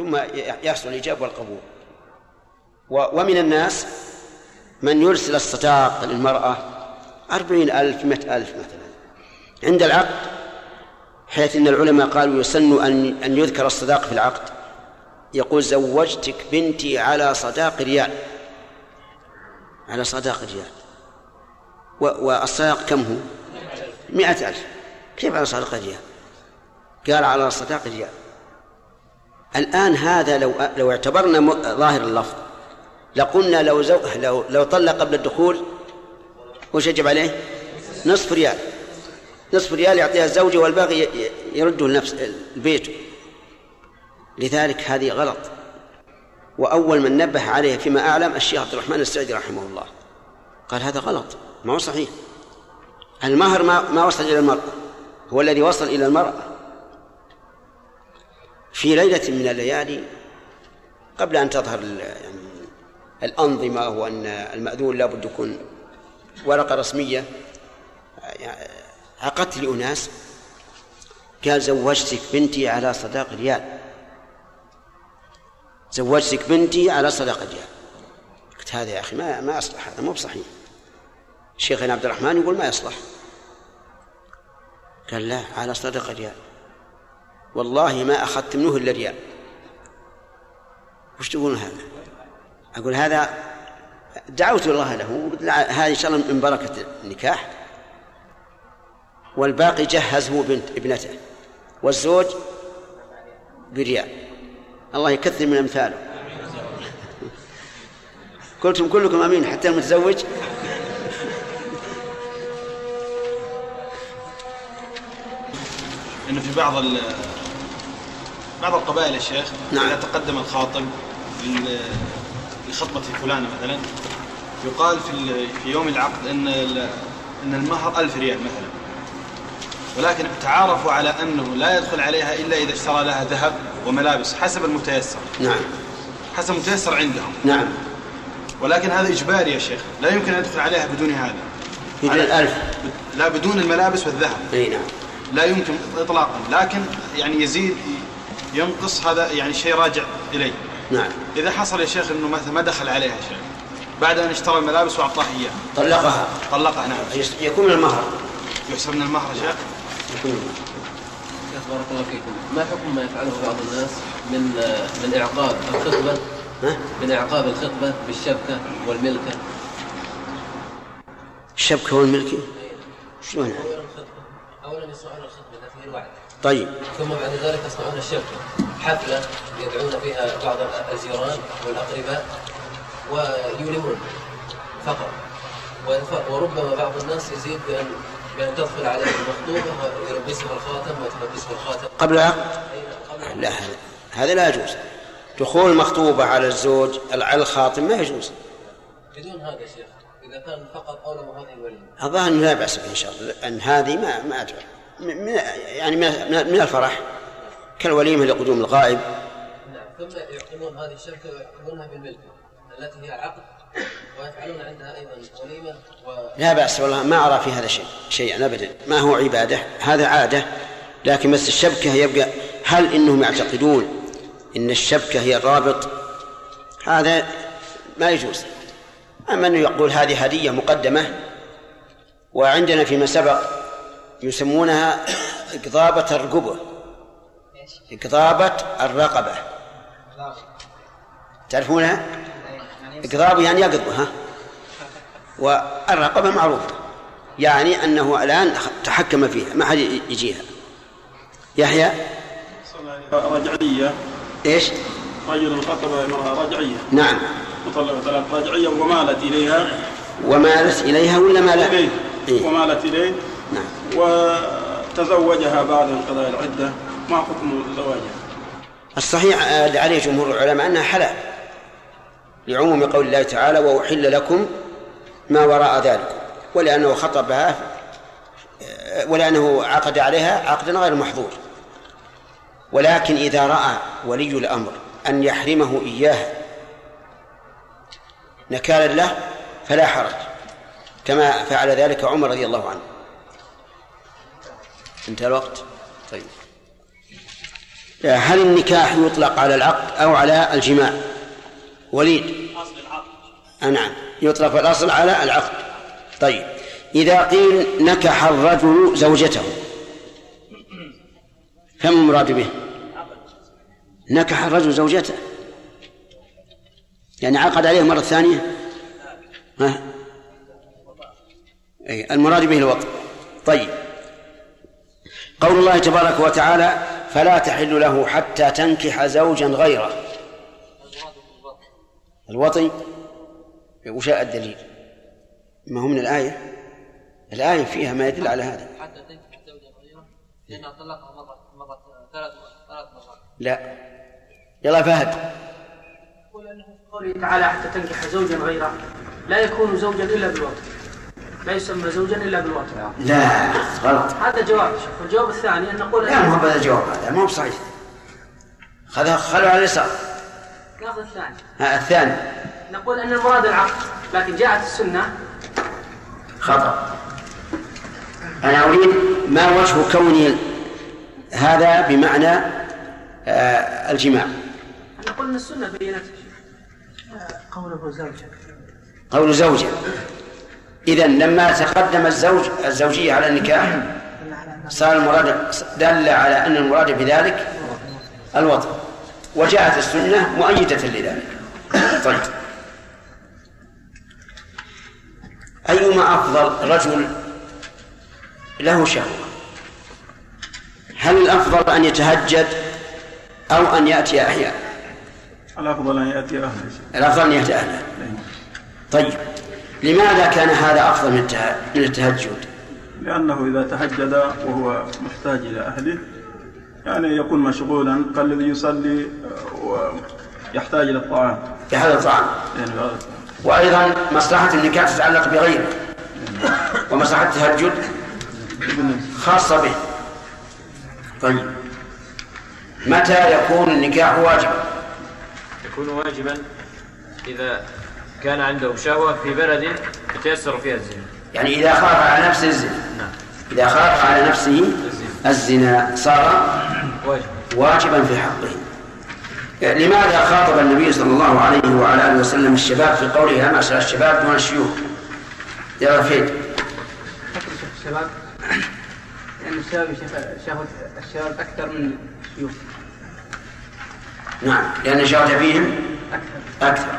ثم يحصل الإجابة والقبول. ومن الناس من يرسل الصداق للمرأة أربعين ألف مئة ألف مثلا. عند العقد حيث أن العلماء قالوا يسن أن أن يذكر الصداق في العقد. يقول زوجتك بنتي على صداق ريال. على صداق ريال. والصداق كم هو؟ مئة ألف. كيف على صداق ريال؟ قال على صداق ريال. الآن هذا لو لو اعتبرنا ظاهر اللفظ لقلنا لو زو لو لو طلق قبل الدخول وش يجب عليه؟ نصف ريال. نصف ريال يعطيها الزوجة والباقي يرده لنفس البيت. لذلك هذه غلط. وأول من نبه عليه فيما أعلم الشيخ عبد الرحمن السعدي رحمه الله. قال هذا غلط ما هو صحيح. المهر ما ما وصل إلى المرأة هو الذي وصل إلى المرأة في ليلة من الليالي قبل أن تظهر يعني الأنظمة وأن المأذون لابد يكون ورقة رسمية عقدت لأناس قال زوجتك بنتي على صداق ريال زوجتك بنتي على صداق ريال قلت هذا يا أخي ما ما أصلح هذا مو بصحيح. شيخنا عبد الرحمن يقول ما يصلح. قال لا على صدق ريال والله ما أخذت منه إلا ريال. وش تقولون هذا؟ أقول هذا دعوت الله له هذه إن شاء الله من بركة النكاح. والباقي جهز هو بنت ابنته والزوج بريال. الله يكثر من أمثاله. قلتم كلكم أمين حتى المتزوج. إنه في بعض بعض القبائل يا شيخ نعم. إذا تقدم الخاطب لخطبة فلانة مثلا يقال في في يوم العقد إن إن المهر ألف ريال مثلا. ولكن تعارفوا على أنه لا يدخل عليها إلا إذا اشترى لها ذهب وملابس حسب المتيسر. نعم. حسب المتيسر عندهم. نعم. ولكن هذا اجباري يا شيخ. لا يمكن أن يدخل عليها بدون هذا. بدون الألف لا بدون الملابس والذهب. أي نعم. لا يمكن اطلاقا. لكن يعني يزيد ينقص هذا يعني شيء راجع إليه. نعم. إذا حصل يا شيخ إنه مثلا ما دخل عليها شيء بعد أن اشترى الملابس وأعطاه إياه. طلقها. طلقها نعم. يكون من المهر. يحسب من المهر يا شيخ. يكون من شيخ بارك الله فيكم. ما حكم ما يفعله بعض الناس من من إعقاب الخطبة؟ من إعقاب الخطبة بالشبكة والملكه الشبكة والملكه شلون اولا يصنعون الخطبة ذات الوعد طيب. ثم بعد ذلك يصنعون الشبكه حفلة يدعون فيها بعض الجيران والأقرباء ويولمون فقط. وربما بعض الناس يزيد بان بأن تدخل عليه المخطوبة ويلبسها الخاتم وتلبسه الخاتم. قبل العقد؟ لا. هذا لا يجوز. دخول المخطوبة على الزوج على الخاتم ما يجوز. بدون هذا شيخ إذا كان فقط أولى هذه الوليمة. الظاهر لا بأس به إن شاء الله أن هذه ما ما أدري. من يعني من من الفرح كالوليمة لقدوم الغائب. نعم ثم يعقدون هذه الشبكة ويعقدونها بالملك التي هي العقد ويفعلون عندها أيضا وليمة و... لا بأس والله ما أرى في هذا شيء شيئا أبدا. ما هو عبادة؟ هذا عادة لكن بس الشبكة يبقى هل إنهم يعتقدون إن الشبكة هي الرابط؟ هذا ما يجوز. أما أنه يقول هذه هدية مقدمة وعندنا فيما سبق يسمونها إقضابة الرقبة. إقضابة الرقبة. تعرفونها؟ إقضاب يعني يقضب ها؟ والرقبة معروفة يعني أنه الآن تحكم فيها ما حد يجيها. يحيى؟ رجعية. إيش؟ رجل خطب امرأة رجعية. نعم. مطلقة ثلاث رجعية ومالت إليها. ومالت إليها ولا مالت؟ إليه. إيه؟ ومالت إليه. نعم. وتزوجها بعد انقضاء العدة ما حكم زواجها؟ الصحيح اللي عليه جمهور العلماء أنها حلال لعموم قول الله تعالى وأحل لكم ما وراء ذلك ولأنه خطبها ولأنه عقد عليها عقدا غير محظور. ولكن إذا رأى ولي الأمر أن يحرمه إياها نكالا له فلا حرج كما فعل ذلك عمر رضي الله عنه. انتهى الوقت. طيب. هل النكاح يطلق على العقد أو على الجماع؟ وليد. أصل العقد. نعم. يطلق الأصل على العقد. طيب. إذا قيل نكح الرجل زوجته كم المراد به؟ نكح الرجل زوجته. يعني عقد عليه مرة ثانية؟ ها؟ أي المراد به الوطن طيب. قول الله تبارك وتعالى فلا تحل له حتى تنكح زوجا غيره. الوطي وش الدليل؟ ما هو من الآية؟ الآية فيها ما يدل على هذا. حتى تنكح زوجا غيره؟ لأنها طلقها مرة مرة ثلاث ثلاث مرات. لا. يلا فهد. يقول أنه قوله تعالى حتى تنكح زوجا غيره. لا يكون زوجا إلا بالوطن. لا يسمى زوجا إلا بالوطن لا غلط. هذا جواب شوف الجواب الثاني أن نقول لا مو هذا الجواب هذا مو بصحيح. خذها خلوا على اليسار. ناخذ الثاني. ها الثاني. نقول أن المراد العقد لكن جاءت السنة. خطأ. أنا أريد ما وجه كوني هذا بمعنى آه الجماع. نقول أن السنة بينت. قوله زوجه قول زوجه إذا لما تقدم الزوج الزوجية على النكاح صار المراد دل على أن المراد بذلك الوطن. وجاءت السنة مؤيدة لذلك. طيب. أيما أفضل رجل له شهوة. هل الأفضل أن يتهجد أو أن يأتي أحياء الأفضل أن يأتي أهله. الأفضل أن يأتي أهله. طيب. لماذا كان هذا أفضل من التهجد؟ لأنه إذا تهجد وهو محتاج إلى أهله يعني يكون مشغولا كالذي يصلي ويحتاج إلى الطعام. يحتاج الطعام. يعني وأيضا مصلحة النكاح تتعلق بغيره. ومصلحة التهجد خاصة به. طيب. متى يكون النكاح واجبا؟ يكون واجبا إذا كان عنده شهوة في بلد يتيسر فيها الزنا. يعني إذا خاف على نفسه الزنا. نعم. إذا خاف على نفسه الزنا صار واجب. واجبا في حقه. لماذا خاطب النبي صلى الله عليه وعلى آله وسلم الشباب في قوله يا معشر الشباب دون الشيوخ يا رفيد الشباب لأن الشباب شهوة الشباب أكثر من الشيوخ. نعم لأن الشهوة فيهم أكثر. أكثر.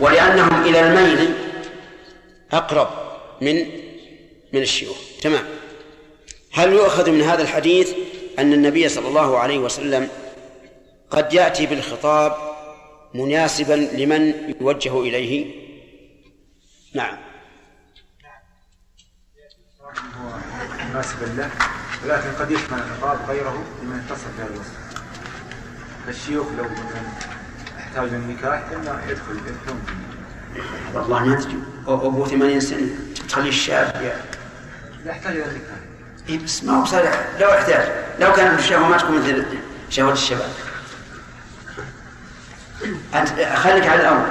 ولأنهم إلى الميل أقرب من من الشيوخ. تمام. هل يؤخذ من هذا الحديث أن النبي صلى الله عليه وسلم قد يأتي بالخطاب مناسبا لمن يوجه إليه؟ نعم. مناسبا له ولكن قد يشمل الخطاب غيره لمن اتصل بهذا الوصف. فالشيوخ لو يحتاج النكاح إلا يدخل يدخلون والله ما تجي أبو 80 سنة تخلي الشاب لا يحتاج إلى النكاح إيه بس ما هو صالح. لو احتاج. لو كان الشهوة ما تكون مثل شهوة الشباب. أنت خليك على الأول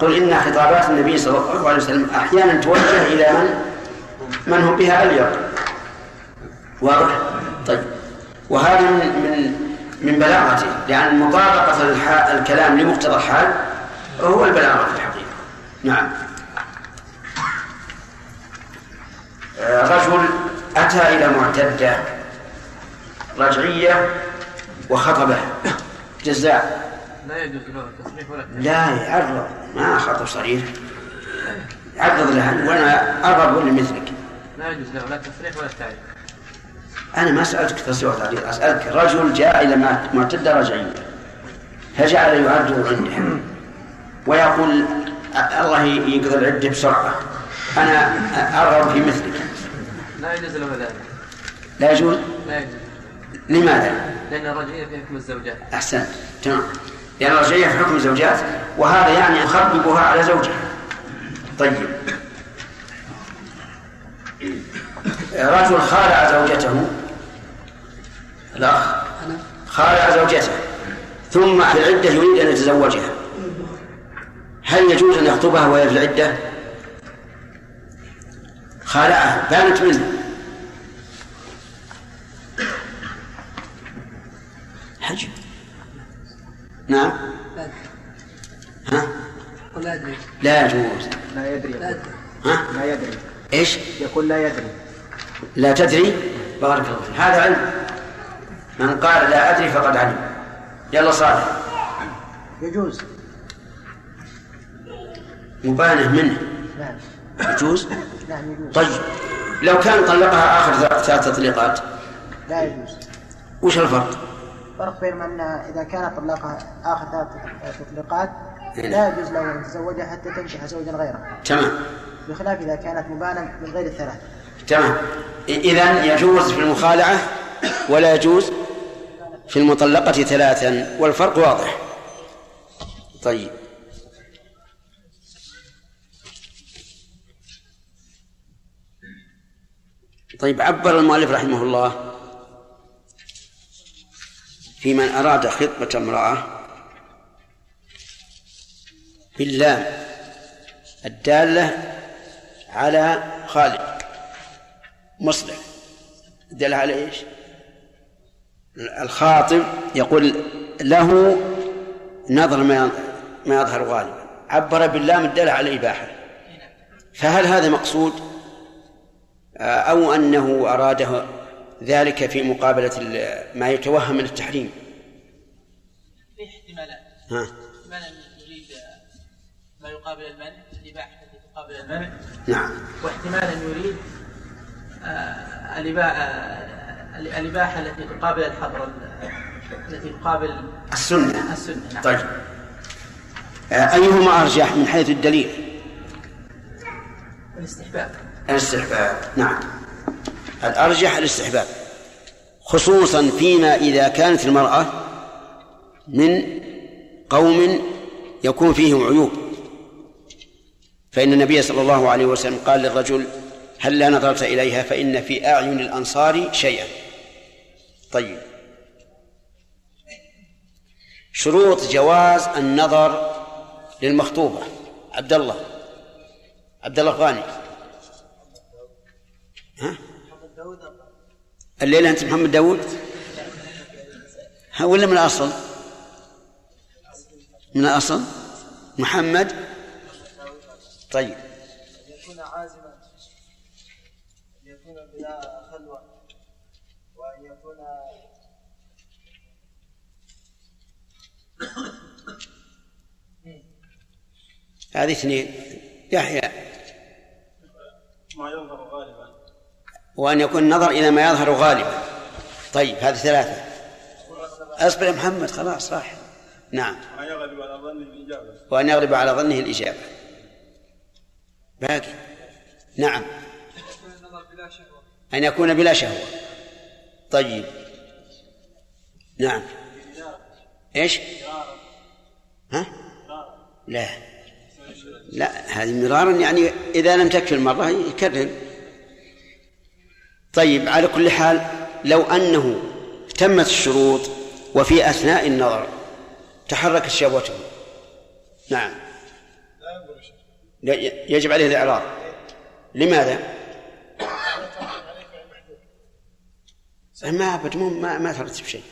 قل إن خطابات النبي صلى الله عليه وسلم أحيانا توجه إلى من؟ من هم بها أليق واضح؟ طيب. وهذا من من من بلاغته لأن مطابقة الكلام لمقتضى الحال هو البلاغة في الحقيقة. نعم. رجل أتى إلى معتدة رجعية وخطبه. جزاء. لا يجوز له التصريح ولا لا يعرض. ما خطب صريح. عرض له وأنا ارغب مثلك لا يجوز له لا تصريح ولا تعريف أنا ما سألتك تصريح تعليق أسألك رجل جاء إلى معتدة رجعية فجعل يعرض عنده ويقول الله يقضي العدة بسرعة أنا أرغب في مثلك. لا يجوز له ذلك. لا يجوز؟ لا يجوز. لماذا؟ لأن الرجعية في حكم الزوجات. أحسنت تمام. لأن الرجعية في حكم الزوجات وهذا يعني يخببها على زوجها. طيب. رجل خالع زوجته الأخ خالع زوجته. ثم في العدة يريد أن يتزوجها. هل يجوز أن يخطبها وهي في العدة؟ خالعها بانت منه. حج. نعم. ها؟ لا أدري. لا يجوز. لا يدري. ها؟ لا يدري. إيش؟ يقول لا يدري. لا تدري؟ بارك الله فيك. هذا علم. من قال لا أدري فقد علم. يلا صالح. يجوز. مبانه منه. نعم يجوز؟ نعم يجوز. طيب. لو كان طلقها آخر ثلاث تطليقات لا يجوز. وش الفرق؟ الفرق بين أنها إذا كانت طلقها آخر ثلاث تطليقات نعم. لا يجوز له أن يتزوجها حتى تنكح زوجا غيره. تمام. بخلاف إذا كانت مبانا من غير الثلاث. تمام. إذا يجوز في المخالعة ولا يجوز؟ في المطلقة ثلاثا والفرق واضح. طيب. طيب عبر المؤلف رحمه الله في من أراد خطبة امرأة باللام الدالة على خالد مصلح دل على إيش؟ الخاطب يقول له نظر ما ما يظهر غالبا. عبر باللام الدالة على الإباحة. فهل هذا مقصود؟ أو أنه أراده ذلك في مقابلة ما يتوهم من التحريم. في احتمالات ها؟ احتمال يريد ما يقابل المنع الإباحة التي تقابل المنع. نعم. واحتمالا يريد آه، الإباحة آه، الإباحة التي تقابل الحظر التي تقابل السنة. السنة نعم. طيب. آه، أيهما أرجح من حيث الدليل؟ الاستحباب. الاستحباب نعم. الأرجح الاستحباب؟ خصوصا فيما إذا كانت المرأة من قوم يكون فيهم عيوب. فإن النبي صلى الله عليه وسلم قال للرجل هل لا نظرت إليها؟ فإن في أعين الأنصار شيئا. طيب. شروط جواز النظر للمخطوبة. عبد الله عبد الله غاني. ها؟ الليلة أنت محمد داود ها ولا من الأصل؟ من الأصل؟ محمد. طيب. هذه اثنين. يحيى. ما يظهر غالبا. وأن يكون النظر إلى ما يظهر غالبا. طيب هذه ثلاثة. أصبر يا محمد خلاص راح. نعم. ما يغلب على ظن الإجابة. وأن يغلب على ظنه الإجابة. باقي. نعم. أن يكون بلا شهوة. طيب. نعم. إيش؟ ها؟ لا. لا هذه مرارا يعني إذا لم تكفي المرة يكرر. طيب على كل حال لو أنه تمت الشروط وفي أثناء النظر تحركت شهوته. نعم. لا يجب عليه الإعراض لماذا؟ ما أبد ما ما ترتب شيء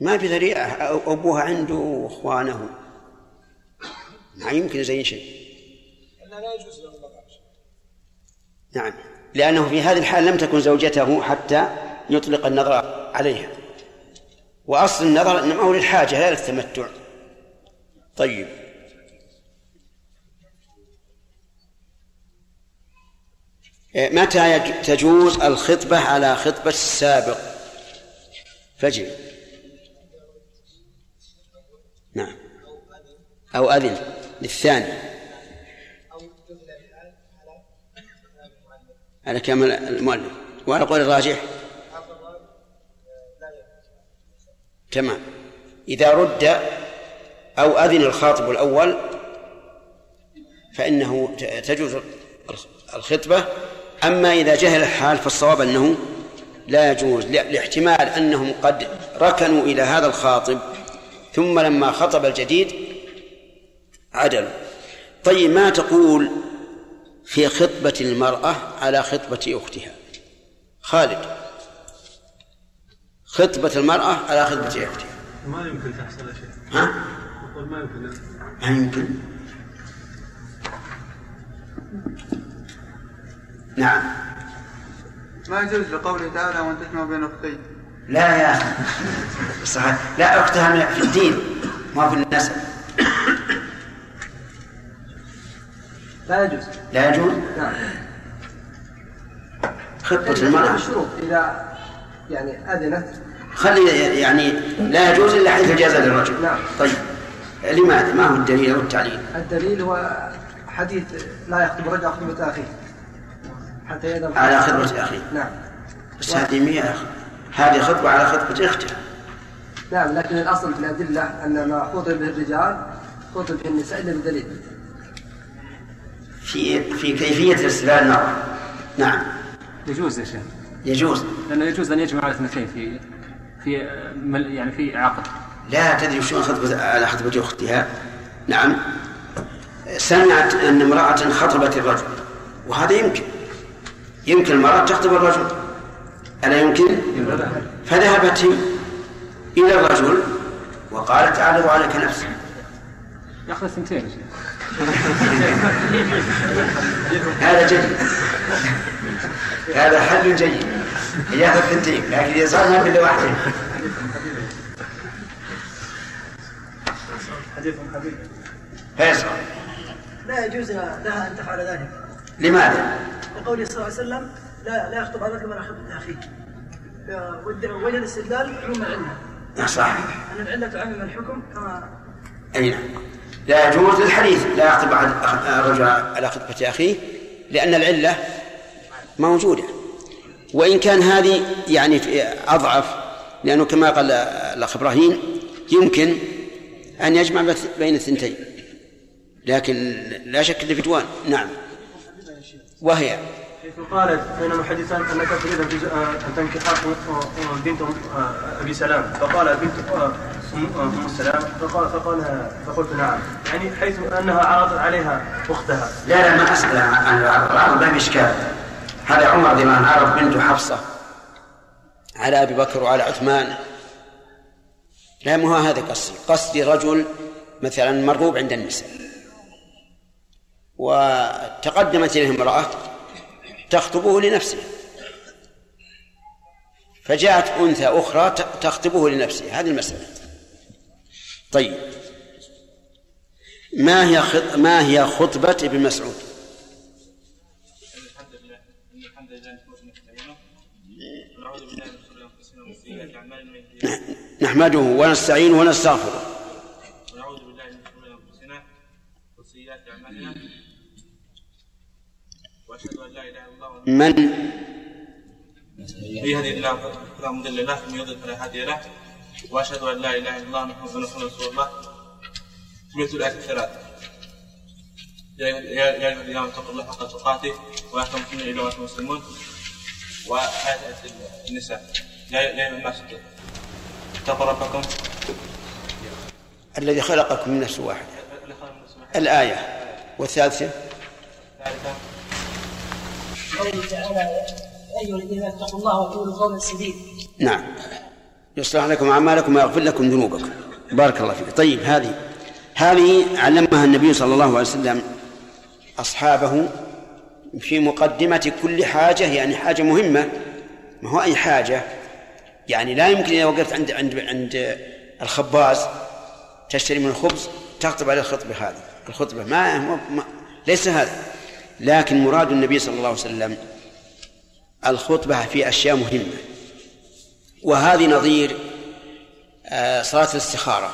ما في ذريعة أبوها عنده وإخوانه. ما يمكن يزين شيء. نعم. لأنه في هذه الحال لم تكن زوجته حتى يطلق النظر عليها. وأصل النظر إنما هو للحاجة لا للتمتع. طيب. إيه، متى تجوز الخطبة على خطبة السابق؟ فجر. نعم. أو أذن. للثاني على كلام المؤلف. وعلى قول الراجح. تمام. إذا رد أو أذن الخاطب الأول فإنه تجوز الخطبة. أما إذا جهل الحال فالصواب أنه لا يجوز لاحتمال أنهم قد ركنوا إلى هذا الخاطب ثم لما خطب الجديد عدلوا طيب ما تقول في خطبة المرأة على خطبة أختها؟ خالد. خطبة المرأة على خطبة أختها. ما يمكن تحصل يا شيخ ها؟ يقول ما يمكن. ما يمكن. نعم. ما يجوز لقوله تعالى وأن تجمع بين أختين. لا يا أخي. صحيح. لا أختها في الدين ما في النسب. لا يجوز. لا يجوز؟ نعم. خطبة المرأة. الشروط إذا يعني أذنت. خلي يعني لا يجوز إلا حيث جاز للرجل. نعم. طيب. لماذا؟ ما هو الدليل أو التعليل؟ الدليل هو حديث لا يخطب الرجل خطبة أخيه. حتى يذهب. على خطبة أخيه. نعم. بس هذه مية هذه خطبة على خطبة اختها نعم لكن الأصل في الأدلة أن ما خطب به الرجال خطب به النساء إلا بدليل. في في كيفية استدلال المرأة نعم. يجوز يا شيخ. يجوز. لأنه يجوز أن يجمع الاثنتين في في مل- يعني في عقد. لا تدري شلون خطبة على خطبة أختها. نعم. سمعت أن امرأة خطبت الرجل وهذا يمكن. يمكن المرأة تخطب الرجل. ألا يمكن؟ فذهبت هي إلى الرجل وقالت أعرض عليك نفسي يأخذ الثنتين يا شيخ. هذا جيد. هذا حل جيد. ياخذ ثنتين لكن صار ما في واحدة. حديث حديث فيصل. لا يجوز لها ان تفعل ذلك. لماذا؟ لقوله صلى الله عليه وسلم لا لا يخطب عليك من خطبة أخيك. وجه الاستدلال عموم العلة. صح أن العلة تعمم الحكم كما أي نعم. لا يجوز للحديث لا يخطب أحد الرجل على خطبة أخيه لأن العلة موجودة. وإن كان هذه يعني أضعف لأنه كما قال الأخ إبراهيم يمكن أن يجمع بين الثنتين. لكن لا شك أن فتوان نعم. وهي حيث قالت بينما حديثان أنك تريد أن آه، تنكح آه، آه، بنت آه، أبي سلام. فقال بنت آه، ام آه، أم سلام. فقال فقال فقلت نعم. يعني حيث أنها عرضت عليها أختها. لا لا ما أسأل عن العرض ما في إشكال. هذا عمر عنه عرض بنته حفصة على أبي بكر وعلى عثمان. لا مو هذا قصدي. قصدي رجل مثلا مرغوب عند النساء. وتقدمت إليه امرأة تخطبه لنفسه فجاءت أنثى أخرى تخطبه لنفسه هذه المسألة طيب ما هي. ما هي خطبة ابن مسعود؟ نحمده ونستعينه ونعوذ بالله من شرور انفسنا ومن سيئات اعمالنا من يهده الله نحمده ونستعينه ونستغفره ونعوذ بالله من شرور انفسنا وسيئات اعمالنا واشهد ان لا اله الا الله وحده من يهدي الله فلا مضل له ومن يضلل فلا هادي له. وأشهد أن لا إله إلا الله محمد رسول الله. سمعت الايات الثلاث يا يا يا أيها الذين آمنوا اتقوا الله حق تقاته ولا تموتن الا وأنتم مسلمون. وآية النساء. يا يا أيها الناس اتقوا. ربكم. الذي خلقكم من نفس واحدة. الآية والثالثة. ثالثا تعالى أيها الذين اتقوا الله وقولوا قولا سديدا. نعم. يصلح لكم أعمالكم ويغفر لكم ذنوبكم. بارك الله فيك. طيب هذه هذه علمها النبي صلى الله عليه وسلم أصحابه في مقدمة كل حاجة يعني حاجة مهمة. ما هو أي حاجة؟ يعني لا يمكن إذا وقفت عند عند عند الخباز تشتري من الخبز تخطب عليه الخطبة هذه. الخطبة ما, ما ليس هذا. لكن مراد النبي صلى الله عليه وسلم الخطبة في أشياء مهمة. وهذه نظير آه، صلاة الاستخارة.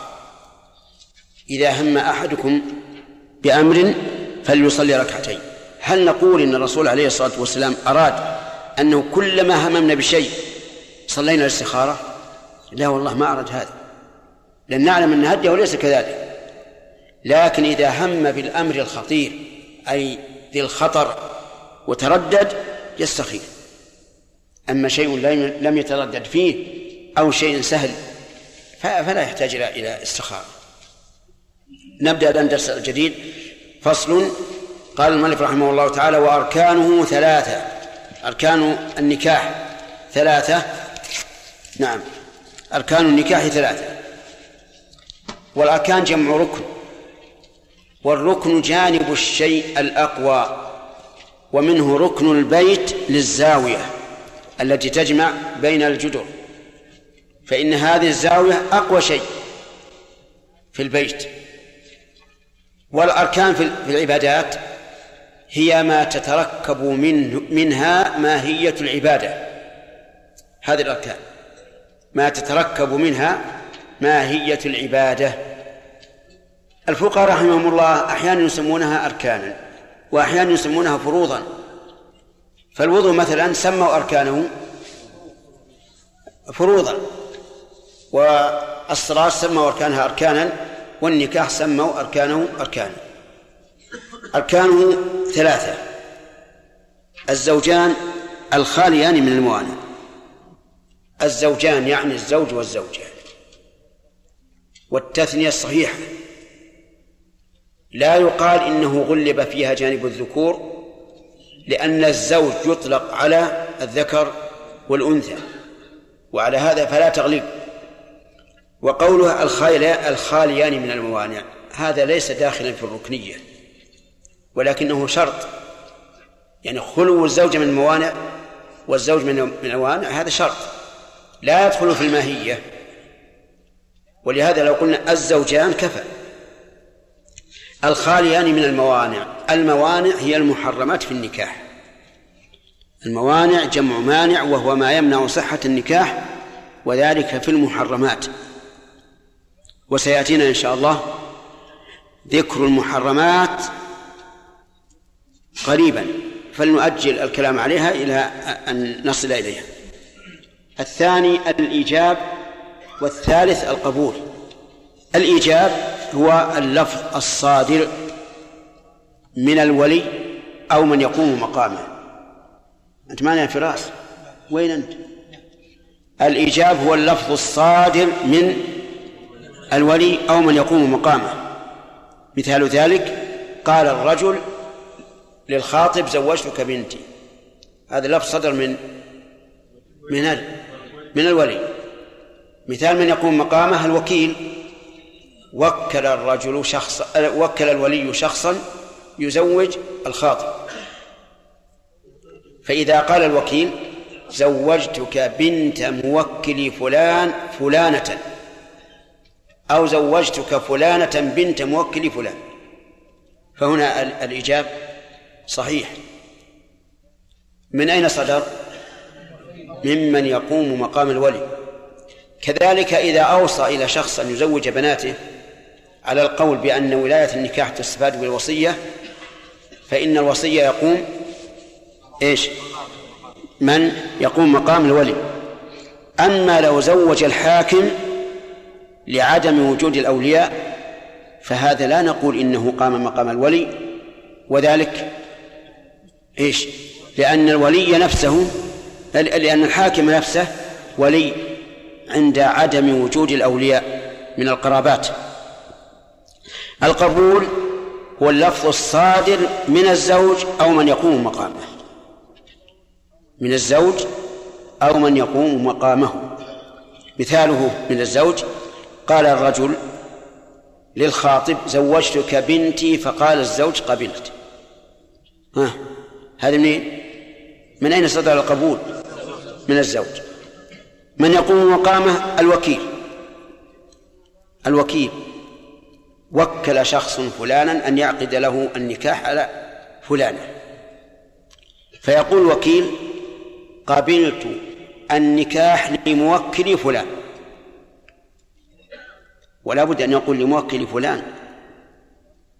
إذا هم أحدكم بأمر فليصلي ركعتين. هل نقول إن الرسول عليه الصلاة والسلام أراد أنه كلما هممنا بشيء صلينا الاستخارة؟ لا والله ما أراد هذا. لأن نعلم أن هديه ليس كذلك. لكن إذا هم بالأمر الخطير أي ذي الخطر وتردد يستخير أما شيء لم يتردد فيه أو شيء سهل فلا يحتاج إلى استخارة. نبدأ الآن درس الجديد فصل قال المؤلف رحمه الله تعالى وأركانه ثلاثة. أركان النكاح ثلاثة. نعم. أركان النكاح ثلاثة. والأركان جمع ركن. والركن جانب الشيء الأقوى ومنه ركن البيت للزاوية التي تجمع بين الجدر. فإن هذه الزاوية أقوى شيء في البيت. والأركان في العبادات هي ما تتركب منه منها ماهية العبادة. هذه الأركان. ما تتركب منها ماهية العبادة. الفقهاء رحمهم الله أحيانا يسمونها أركانا وأحيانا يسمونها فروضا. فالوضوء مثلا سموا أركانه فروضا والصلاة سموا أركانها أركانا والنكاح سموا أركانه أركانا أركانه ثلاثة. الزوجان الخاليان من الموانع. الزوجان يعني الزوج والزوجة. والتثنية الصحيحة. لا يقال إنه غلب فيها جانب الذكور لأن الزوج يطلق على الذكر والأنثى وعلى هذا فلا تغلب وقولها الخاليان من الموانع هذا ليس داخلا في الركنية ولكنه شرط. يعني خلو الزوجة من الموانع والزوج من الموانع هذا شرط. لا يدخل في الماهية. ولهذا لو قلنا الزوجان كفى. الخاليان من الموانع. الموانع هي المحرمات في النكاح. الموانع جمع مانع وهو ما يمنع صحة النكاح وذلك في المحرمات. وسيأتينا إن شاء الله ذكر المحرمات قريبا فلنؤجل الكلام عليها إلى أن نصل إليها. الثاني الإيجاب والثالث القبول. الإيجاب هو اللفظ الصادر من الولي أو من يقوم مقامه. أنت معنا يا فراس. وين أنت؟ الإيجاب هو اللفظ الصادر من الولي أو من يقوم مقامه. مثال ذلك قال الرجل للخاطب زوجتك بنتي. هذا اللفظ صدر من من من الولي. مثال من يقوم مقامه الوكيل. وكل الرجل شخص وكل الولي شخصا يزوج الخاطب. فإذا قال الوكيل زوجتك بنت موكل فلان فلانة أو زوجتك فلانة بنت موكل فلان. فهنا الإجاب صحيح. من أين صدر؟ ممن يقوم مقام الولي. كذلك إذا أوصى إلى شخص أن يزوج بناته على القول بأن ولاية النكاح تستفاد بالوصية فإن الوصية يقوم إيش؟ من؟ يقوم مقام الولي. أما لو زوج الحاكم لعدم وجود الأولياء فهذا لا نقول إنه قام مقام الولي. وذلك إيش؟ لأن الولي نفسه لأن الحاكم نفسه ولي عند عدم وجود الأولياء من القرابات. القبول هو اللفظ الصادر من الزوج أو من يقوم مقامه. من الزوج أو من يقوم مقامه. مثاله من الزوج قال الرجل للخاطب زوجتك بنتي فقال الزوج قبلت. ها هذا منين؟ من أين صدر القبول؟ من الزوج. من يقوم مقامه؟ الوكيل. الوكيل. وكل شخص فلانا أن يعقد له النكاح على فلانة. فيقول الوكيل قبلت النكاح لموكل فلان. ولا بد أن يقول لموكل فلان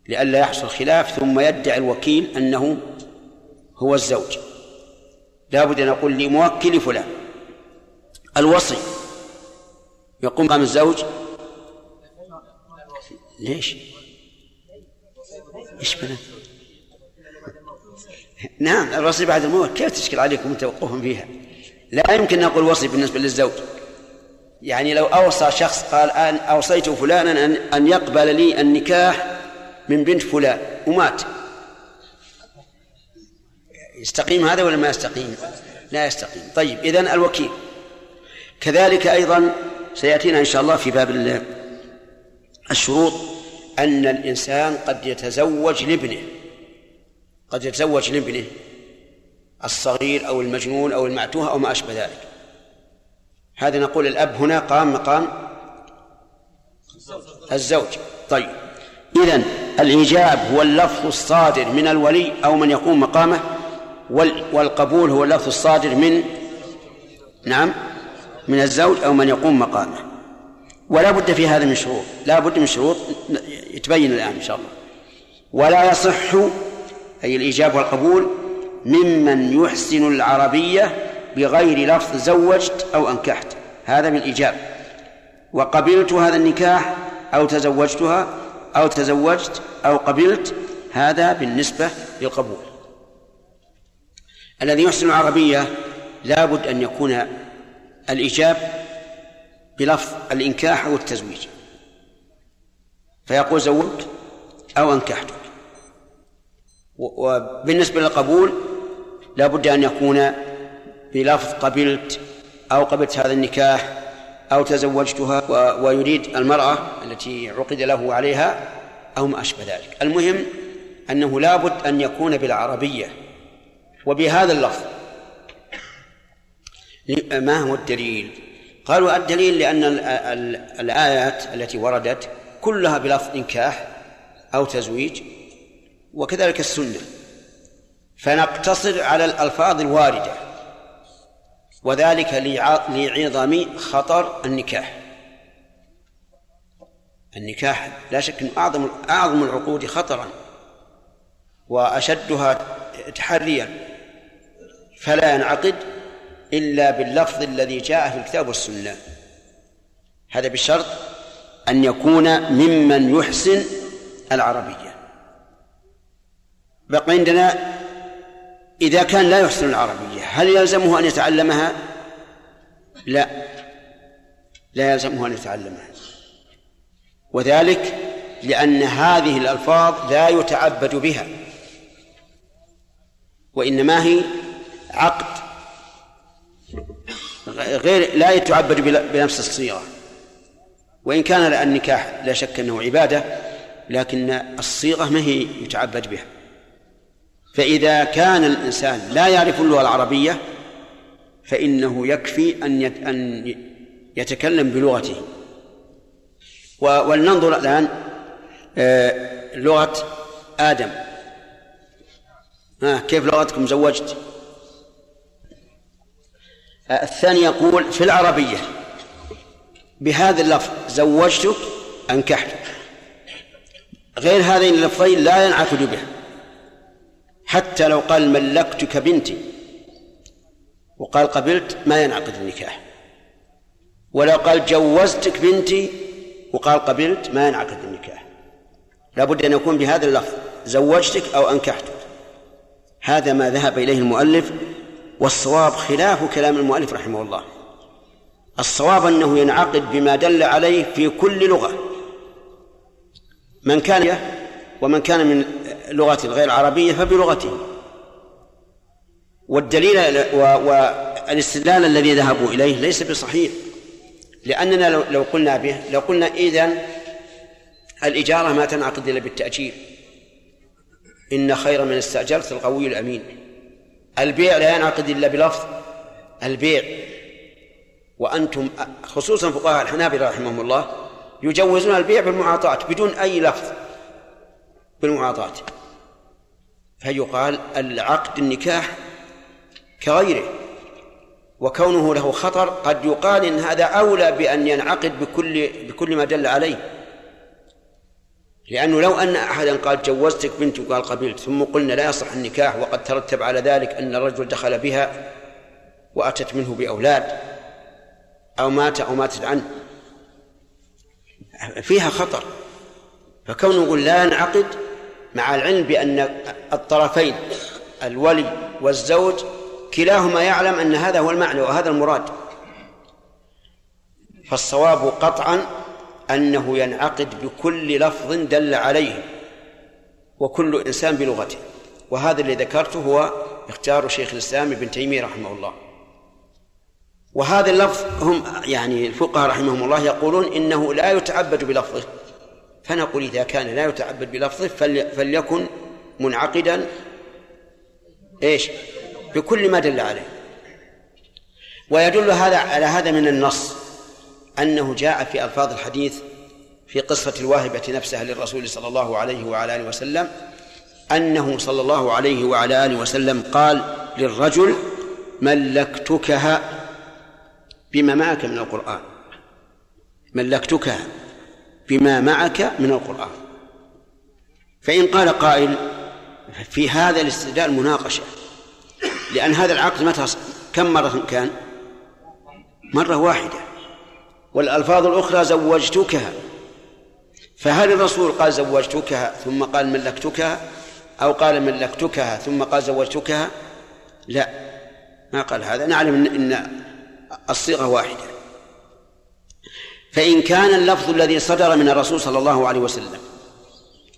لئلا يحصل خلاف ثم يدعي الوكيل أنه هو الزوج. لا بد أن يقول لموكل فلان. الوصي يقوم مقام الزوج ليش؟ إيش بنا؟ نعم الوصي بعد الموت كيف تشكل عليكم التوقف فيها؟ لا يمكن نقول وصي بالنسبة للزوج يعني لو أوصى شخص قال أن أوصيت فلانا أن أن يقبل لي النكاح من بنت فلان ومات يستقيم هذا ولا ما يستقيم؟ لا يستقيم طيب إذن الوكيل كذلك أيضا سيأتينا إن شاء الله في باب الشروط أن الإنسان قد يتزوج لابنه. قد يتزوج لابنه الصغير أو المجنون أو المعتوه أو ما أشبه ذلك. هذا نقول الأب هنا قام مقام الزوج. طيب. إذن الإيجاب هو اللفظ الصادر من الولي أو من يقوم مقامه والقبول هو اللفظ الصادر من نعم من الزوج أو من يقوم مقامه. ولا بد في هذا من شروط لا بد من شروط يتبين الآن إن شاء الله. ولا يصح أي الإيجاب والقبول ممن يحسن العربية بغير لفظ زوجت أو أنكحت. هذا بالإيجاب وقبلت هذا النكاح أو تزوجتها أو تزوجت أو قبلت هذا بالنسبة للقبول. الذي يحسن العربية لا بد أن يكون الإيجاب بلفظ الإنكاح أو التزويج فيقول زوجت أو أنكحتك وبالنسبة للقبول لا بد أن يكون بلفظ قبلت أو قبلت هذا النكاح أو تزوجتها ويريد المرأة التي عقد له عليها أو ما أشبه ذلك. المهم أنه لا بد أن يكون بالعربية. وبهذا اللفظ ما هو الدليل؟ قالوا الدليل لأن الآيات التي وردت كلها بلفظ نكاح أو تزويج وكذلك السنة. فنقتصر على الألفاظ الواردة وذلك لعظم خطر النكاح. النكاح لا شك أعظم أعظم العقود خطرا وأشدها تحريا. فلا ينعقد إلا باللفظ الذي جاء في الكتاب والسنة. هذا بشرط أن يكون ممن يحسن العربية. بقي عندنا إذا كان لا يحسن العربية هل يلزمه أن يتعلمها؟ لا. لا يلزمه أن يتعلمها. وذلك لأن هذه الألفاظ لا يتعبد بها وإنما هي عقد غير لا يتعبد بنفس الصيغة. وإن كان النكاح لا شك أنه عبادة لكن الصيغة ما هي يتعبد بها. فإذا كان الإنسان لا يعرف اللغة العربية فإنه يكفي أن أن يتكلم بلغته. ولننظر الآن آه، لغة آدم. ها كيف لغتكم زوجت؟ آه، الثاني يقول في العربية بهذا اللفظ زوجتك أنكحتك غير هذين اللفظين لا ينعقد به. حتى لو قال ملكتك بنتي وقال قبلت ما ينعقد النكاح. ولو قال جوزتك بنتي وقال قبلت ما ينعقد النكاح. لابد أن يكون بهذا اللفظ زوجتك أو أنكحتك. هذا ما ذهب إليه المؤلف والصواب خلاف كلام المؤلف رحمه الله. الصواب أنه ينعقد بما دل عليه في كل لغة. من كان ومن كان من لغة غير عربية فبلغته. والدليل والاستدلال الذي ذهبوا إليه ليس بصحيح. لأننا لو قلنا به لو قلنا إذن الإجارة ما تنعقد إلا بالتأجير. إن خير من استأجرت القوي الأمين. البيع لا ينعقد إلا بلفظ البيع. وأنتم خصوصا فقهاء الحنابلة رحمهم الله يجوزون البيع بالمعاطاة بدون أي لفظ بالمعاطاة. فيقال العقد النكاح كغيره وكونه له خطر قد يقال إن هذا أولى بأن ينعقد بكل بكل ما دل عليه. لأنه لو أن أحدا قال جوزتك بنتي وقال قبلت ثم قلنا لا يصح النكاح وقد ترتب على ذلك أن الرجل دخل بها وأتت منه بأولاد أو مات أو ماتت عنه. فيها خطر. فكونه يقول لا ينعقد مع العلم بأن الطرفين الولي والزوج كلاهما يعلم أن هذا هو المعنى وهذا المراد. فالصواب قطعا أنه ينعقد بكل لفظ دل عليه وكل إنسان بلغته. وهذا الذي ذكرته هو اختيار شيخ الإسلام ابن تيمية رحمه الله. وهذا اللفظ هم يعني الفقهاء رحمهم الله يقولون إنه لا يتعبد بلفظه. فنقول إذا كان لا يتعبد بلفظه فلي فليكن منعقدا إيش؟ بكل ما دل عليه. ويدل هذا على هذا من النص. أنه جاء في ألفاظ الحديث في قصة الواهبة نفسها للرسول صلى الله عليه وعلى آله وسلم أنه صلى الله عليه وعلى آله وسلم قال للرجل ملكتكها بما معك من القرآن ملكتكها بما معك من القرآن فإن قال قائل في هذا الاستدلال مناقشة لأن هذا العقد متى كم مرة كان؟ مرة واحدة والألفاظ الأخرى زوجتكها فهل الرسول قال زوجتكها ثم قال ملكتكها أو قال ملكتكها ثم قال زوجتكها لا ما قال هذا. نعلم أن الصيغة واحدة. فإن كان اللفظ الذي صدر من الرسول صلى الله عليه وسلم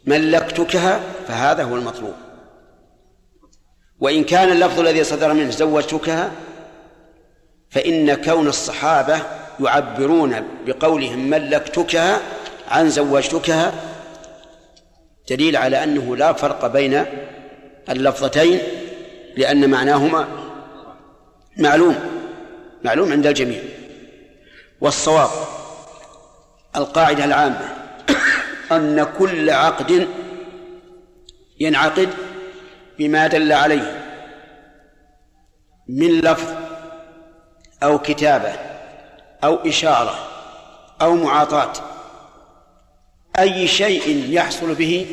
ملكتكها فهذا هو المطلوب. وإن كان اللفظ الذي صدر منه زوجتكها فإن كون الصحابة يعبرون بقولهم ملكتكها عن زوجتكها دليل على أنه لا فرق بين اللفظتين لأن معناهما معلوم معلوم عند الجميع. والصواب القاعدة العامة أن كل عقد ينعقد بما دل عليه من لفظ أو كتابة. أو إشارة أو معاطاة. أي شيء يحصل به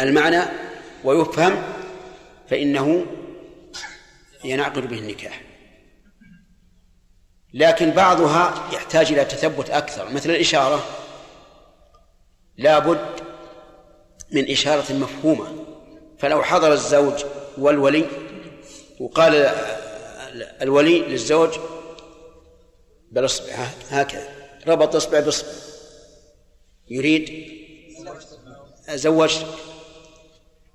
المعنى ويفهم فإنه ينعقد به النكاح. لكن بعضها يحتاج إلى تثبت أكثر. مثل الإشارة لا بد من إشارة مفهومة. فلو حضر الزوج والولي وقال الولي للزوج بالإصبع هكذا. ربط إصبع بإصبع. يريد زوجت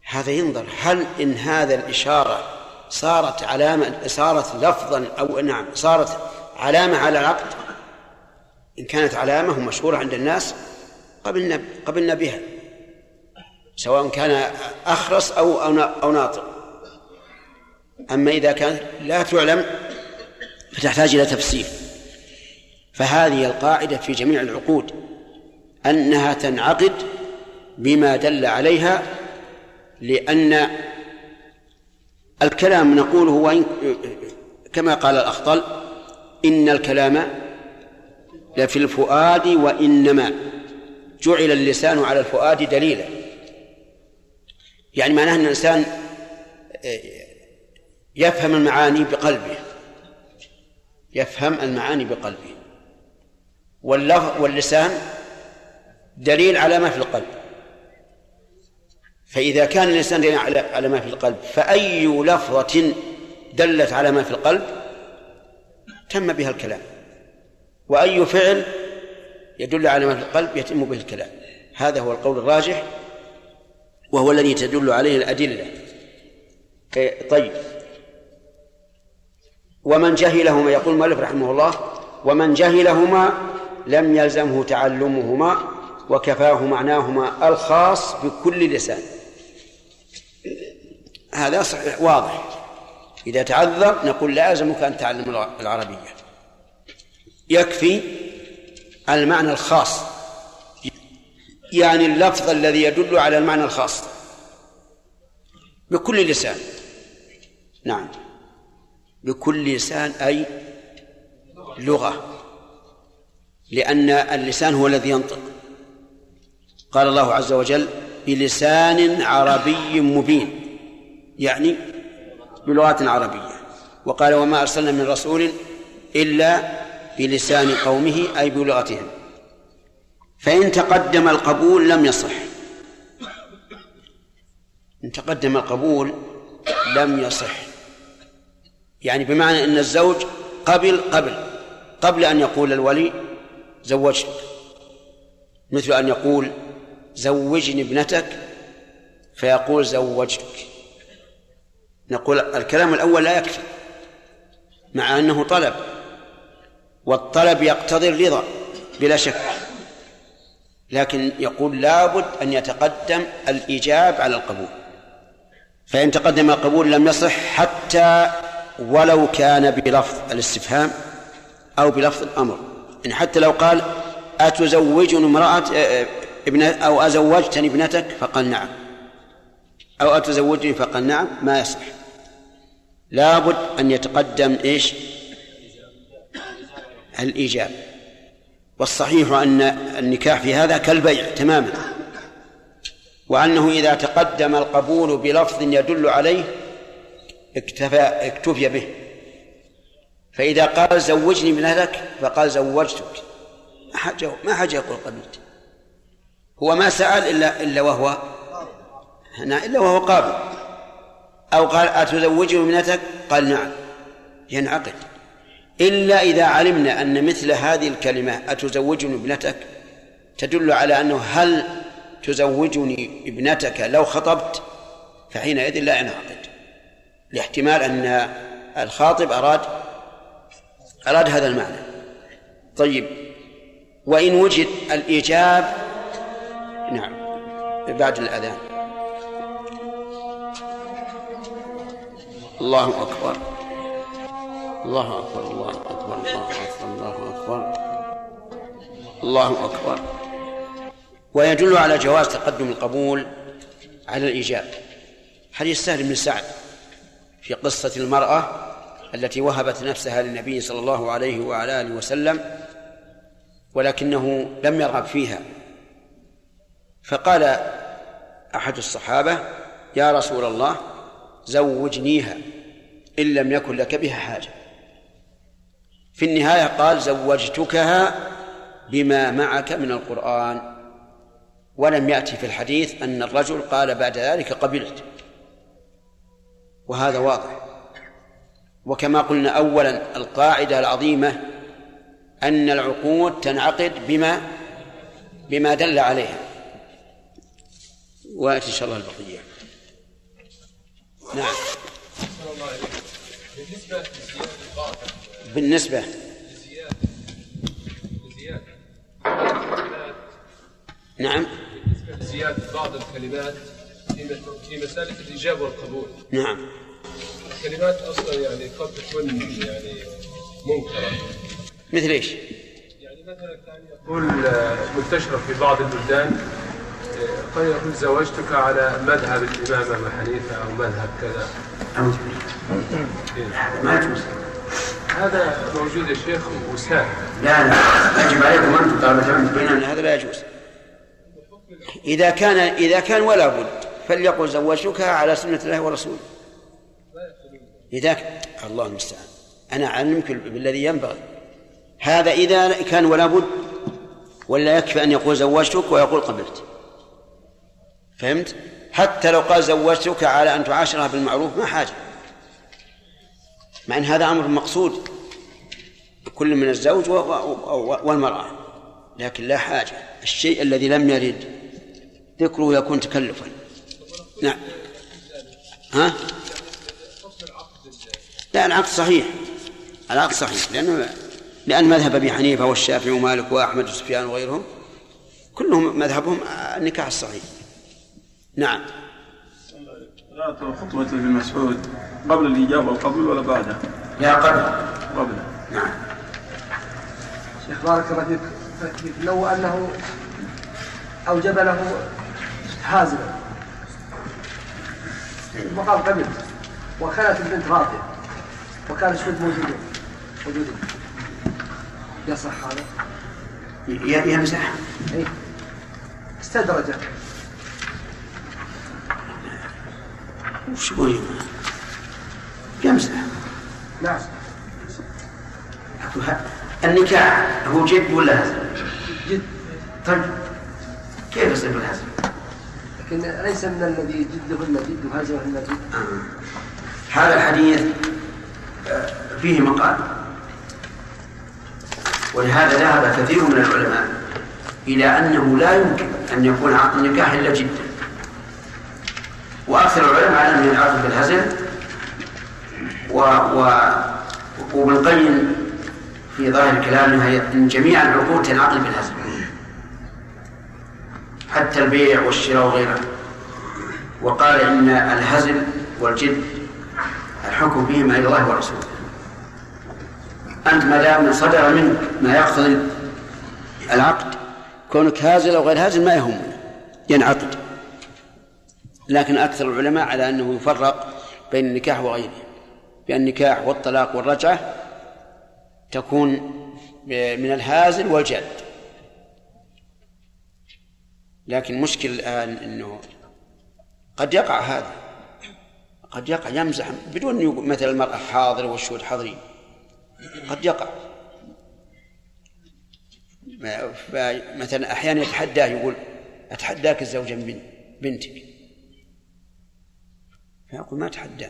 هذا ينظر هل إن هذا الإشارة صارت علامة صارت لفظا أو نعم صارت علامة على العقد إن كانت علامة ومشهورة عند الناس قبلنا قبلنا بها. سواء كان أخرس أو أو ناطق. أما إذا كانت لا تعلم فتحتاج إلى تفسير. فهذه القاعدة في جميع العقود أنها تنعقد بما دل عليها لأن الكلام نقوله وإن كما قال الأخطل إن الكلام لفي الفؤاد وإنما جعل اللسان على الفؤاد دليلا. يعني معناه أن الإنسان يفهم المعاني بقلبه يفهم المعاني بقلبه. واللسان دليل على ما في القلب. فإذا كان الإنسان دليل على ما في القلب فأي لفظة دلت على ما في القلب تم بها الكلام. وأي فعل يدل على ما في القلب يتم به الكلام. هذا هو القول الراجح وهو الذي تدل عليه الأدلة. طيب. ومن جهلهما يقول المؤلف رحمه الله ومن جهلهما لم يلزمه تعلمهما وكفاه معناهما الخاص بكل لسان. هذا صحيح واضح. إذا تعذر نقول لازمك أن تعلم العربية. يكفي المعنى الخاص. يعني اللفظ الذي يدل على المعنى الخاص. بكل لسان. نعم. بكل لسان أي لغة. لأن اللسان هو الذي ينطق. قال الله عز وجل بلسان عربي مبين يعني بلغة عربية. وقال وما أرسلنا من رسول إلا بلسان قومه أي بلغتهم. فإن تقدم القبول لم يصح. إن تقدم القبول لم يصح. يعني بمعنى أن الزوج قبل قبل قبل أن يقول الولي زوجتك. مثل أن يقول زوجني ابنتك. فيقول زوجتك. نقول الكلام الأول لا يكفي مع أنه طلب والطلب يقتضي الرضا بلا شك. لكن يقول لابد أن يتقدم الإيجاب على القبول. فإن تقدم القبول لم يصح حتى ولو كان بلفظ الاستفهام أو بلفظ الأمر. إن حتى لو قال أتزوجني امرأة ابن أو أزوجتني ابنتك؟ فقال نعم. أو أتزوجني؟ فقال نعم. ما يصح. لابد أن يتقدم إيش؟ الإيجاب. والصحيح أن النكاح في هذا كالبيع تماما. وأنه إذا تقدم القبول بلفظ يدل عليه اكتفى اكتفي به. فإذا قال زوجني من أهلك فقال زوجتك. ما حاجة ما حاجة يقول قبلت هو ما سأل إلا إلا وهو هنا إلا وهو قابل. أو قال أتزوجني ابنتك قال نعم. ينعقد. إلا إذا علمنا أن مثل هذه الكلمة أتزوجني ابنتك تدل على أنه هل تزوجني ابنتك لو خطبت؟ فحينئذ لا ينعقد. لاحتمال أن الخاطب أراد أراد هذا المعنى. طيب وإن وجد الإيجاب نعم بعد الأذان. الله أكبر. الله أكبر الله أكبر الله أكبر الله أكبر. الله أكبر. ويدل على جواز تقدم القبول على الإيجاب. حديث سهل بن سعد في قصة المرأة التي وهبت نفسها للنبي صلى الله عليه وعلى آله وسلم ولكنه لم يرغب فيها. فقال أحد الصحابة يا رسول الله زوجنيها إن لم يكن لك بها حاجة. في النهاية قال زوجتكها بما معك من القرآن. ولم يأتي في الحديث أن الرجل قال بعد ذلك قبلت. وهذا واضح. وكما قلنا أولا القاعدة العظيمة أن العقود تنعقد بما بما دل عليها. ويأتي إن شاء الله البقية. نعم. بالنسبة نعم. زيادة بعض الكلمات في مسألة الإجابة والقبول. نعم. الكلمات أصلا يعني قد تكون يعني منكرة. مثل إيش؟ يعني مثلا كان يقول منتشرة في بعض البلدان قد يقول زوجتك على مذهب الإمام أبي حنيفة أو مذهب كذا. ما يجوز هذا موجود يا شيخ وسائل لا لا. يجب عليكم أنتم العلم تبينون ان هذا لا يجوز. إذا كان إذا كان ولا بد فليقل زوجتك على سنة الله ورسوله. إذا الله المستعان. أنا أعلمك بالذي ينبغي. هذا إذا كان ولا بد ولا يكفي أن يقول زوجتك ويقول قبلت. فهمت؟ حتى لو قال زوجتك على أن تعاشرها بالمعروف ما حاجة. مع أن هذا أمر مقصود كل من الزوج والمرأة. لكن لا حاجة. الشيء الذي لم يرد ذكره يكون تكلفا. نعم. ها؟ لا العقد صحيح. العقد صحيح لأنه لأن مذهب أبي حنيفة والشافعي ومالك وأحمد وسفيان وغيرهم كلهم مذهبهم النكاح الصحيح. نعم. صلاة خطبة ابن مسعود. قبل الإجابة والقبول ولا بعدها؟ لا قبل. قبل. نعم. شيخ بارك الله فيك. لو أنه أوجب له حازما وقال قبلت وكانت البنت راضية وكان الشهود موجودين موجودين يصح هذا؟ يمزح اي استدرج وش يقول يمزح نعم. النكاح هو جد ولا هزل؟ جد. طيب. كيف يصير بالهزل؟ لكن ليس من الذي جدهن جد وهزلهن جد. هذا الحديث فيه مقال. ولهذا ذهب كثير من العلماء إلى أنه لا يمكن أن يكون عقد النكاح إلا جدا. وأكثر العلماء على أن العقد بالهزل و, و وابن القيم في ظاهر الكلام أن جميع العقود تنعقد بالهزل حتى البيع والشراء وغيره. وقال إن الهزل والجد الحكم بهما إلى الله ورسوله. أنت ما دام صدر منك ما يقتضي العقد كونك هازل أو غير هازل ما يهم ينعقد لكن أكثر العلماء على أنه يفرق بين النكاح وغيره بأن النكاح والطلاق والرجعة تكون من الهازل والجد. لكن مشكل الآن أنه قد يقع هذا. قد يقع يمزح بدون أن مثل المرأة حاضرة والشهود حاضرين. قد يقع. مثلا أحيانا يتحداه يقول أتحداك الزوجة من بنتك؟ فيقول ما أتحدى.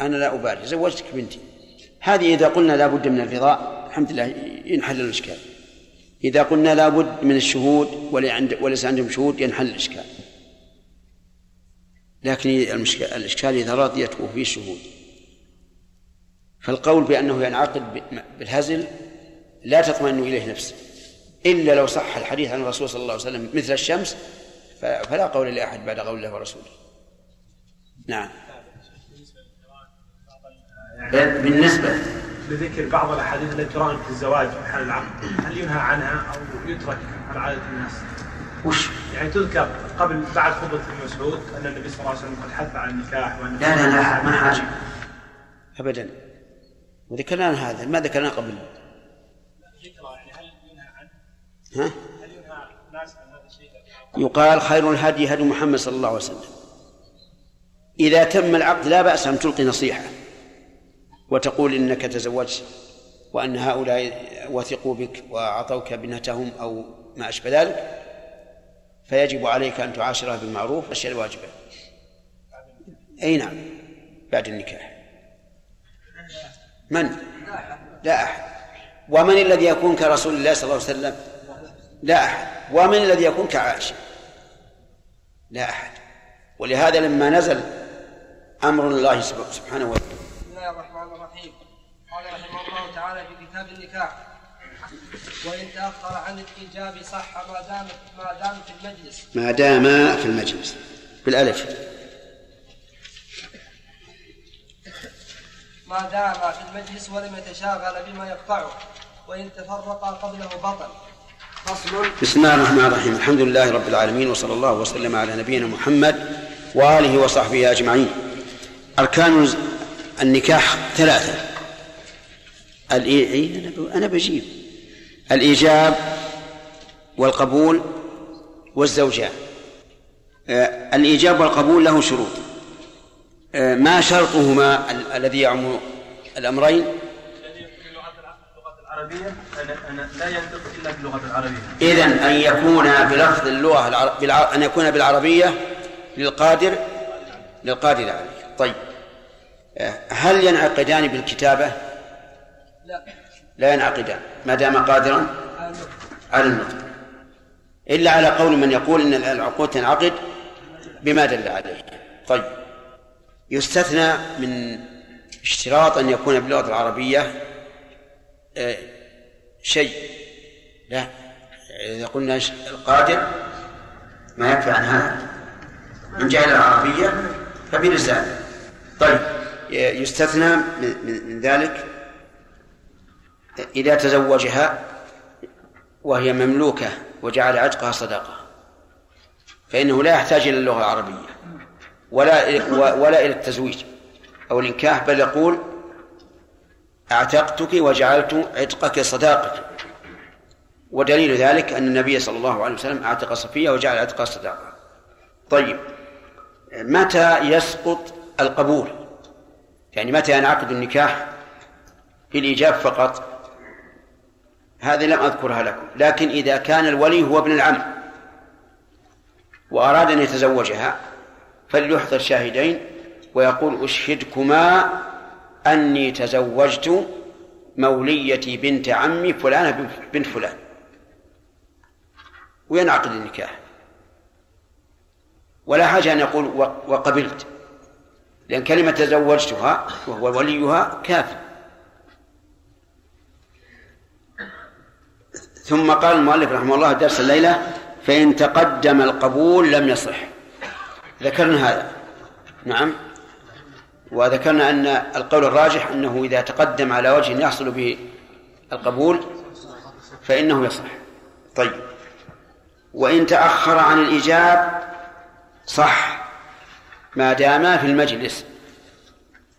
أنا لا أبالي. زوجتك بنتي. هذه إذا قلنا لا بد من الرضا الحمد لله ينحل الإشكال. إذا قلنا لا بد من الشهود وليس عندهم شهود ينحل الإشكال. لكن الإشكال إذا رضيت وفي شهود فالقول بأنه ينعقد بالهزل لا تطمئن إليه نفسه إلا لو صح الحديث عن الرسول صلى الله عليه وسلم مثل الشمس فلا قول لأحد بعد قول الله ورسوله. نعم. بالنسبة. لذكر بعض الأحاديث التي تراهن في الزواج في حال العقد هل ينهى عنها أو يترك على عادة الناس؟ وش؟ يعني تذكر قبل بعد خطبة ابن مسعود أن النبي صلى الله عليه وسلم قد حث على النكاح وأن لا لا لا ما حاجة أبدا وذكرنا هذا ما ذكرنا قبل ها؟ هل ينهى الناس عن هذا الشيء؟ يقال خير الهدي هدي محمد صلى الله عليه وسلم إذا تم العقد لا بأس أن تلقي نصيحة وتقول إنك تزوجت وأن هؤلاء وثقوا بك وأعطوك بنتهم أو ما أشبه ذلك فيجب عليك أن تعاشرها بالمعروف الأشياء الواجبة أي نعم. بعد النكاح. من؟ لا أحد. ومن الذي يكون كرسول الله صلى الله عليه وسلم؟ لا أحد. ومن الذي يكون كعائشة؟ لا أحد. ولهذا لما نزل أمر الله سبحانه وتعالى بسم الله الرحمن الرحيم. قال رحمه الله تعالى في كتاب النكاح وإن تأخر عن الإيجاب صح ما دام ما دام في المجلس. ما دام في المجلس. بالألف. ما دام في المجلس ولم يتشاغل بما يقطعه وإن تفرقا قبله بطل. فصل. بسم الله الرحمن الرحيم. الحمد لله رب العالمين وصلى الله وسلم على نبينا محمد وآله وصحبه أجمعين. أركان النكاح ثلاثة. أنا بجيب. الإيجاب والقبول والزوجان آه، الإيجاب والقبول له شروط. آه، ما شرطهما الذي يعم الأمرين؟ العربية أن لا إلا باللغة العربية أن يكون بلفظ اللغة العر... أن يكون بالعربية للقادر للقادر عليه. طيب. هل ينعقدان بالكتابة؟ لا. لا ينعقدان ما دام قادرا على النطق. إلا على قول من يقول إن العقود تنعقد بما دل عليه. طيب. يستثنى من اشتراط أن يكون باللغة العربية آه، شيء. لا. إذا قلنا القادر ما يكفي عن هذا. من جهة العربية فبلسان طيب. يستثنى من ذلك إذا تزوجها وهي مملوكة وجعل عتقها صدقة فإنه لا يحتاج إلى اللغة العربية ولا ولا إلى التزويج. أو الإنكاح بل يقول أعتقتك وجعلت عتقك صداقة ودليل ذلك أن النبي صلى الله عليه وسلم أعتق صفية وجعل عتقها صداقة. طيب متى يسقط القبول؟ يعني متى ينعقد النكاح؟ بالإيجاب فقط. هذه لم أذكرها لكم لكن إذا كان الولي هو ابن العم وأراد أن يتزوجها فليحضر شاهدين ويقول أشهدكما أني تزوجت موليتي بنت عمي فلانة بنت فلان. وينعقد النكاح. ولا حاجة أن يقول وقبلت لأن كلمة تزوجتها وهو وليها كافي ثم قال المؤلف رحمه الله درس الليلة فإن تقدم القبول لم يصح. ذكرنا هذا. نعم. وذكرنا أن القول الراجح أنه إذا تقدم على وجه يحصل به القبول فإنه يصح. طيب. وإن تأخر عن الإجاب صح ما داما في المجلس.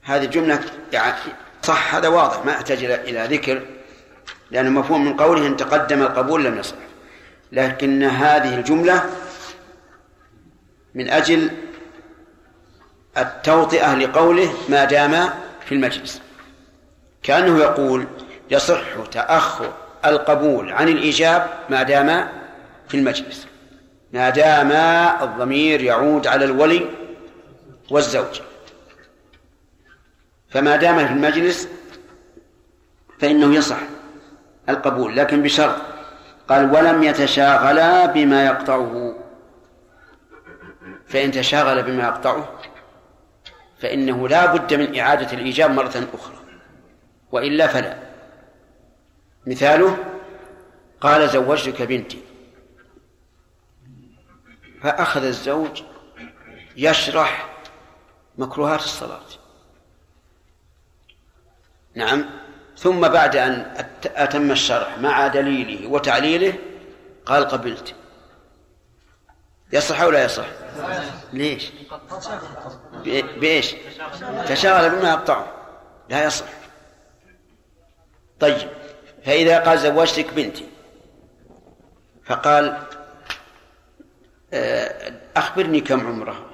هذه الجملة يعني صح هذا واضح ما يحتاج إلى ذكر. لأنه مفهوم من قوله إن تقدم القبول لم يصح. لكن هذه الجملة من أجل التوطئة لقوله ما دام في المجلس. كأنه يقول يصح تأخر القبول عن الإيجاب ما دام في المجلس. ما دام الضمير يعود على الولي والزوج. فما دام في المجلس فإنه يصح. القبول لكن بشرط. قال ولم يتشاغلا بما يقطعه. فإن تشاغل بما يقطعه فإنه لا بد من إعادة الإيجاب مرة أخرى وإلا فلا. مثاله قال زوجتك بنتي. فأخذ الزوج يشرح مكروهات الصلاة. نعم. ثم بعد أن أتم الشرح مع دليله وتعليله قال قبلت. يصح أو لا يصح؟ ليش؟ بإيش؟ تشاغل بما يقطعه. لا يصح. طيب فإذا قال زوجتك بنتي فقال آه، أخبرني كم عمرها؟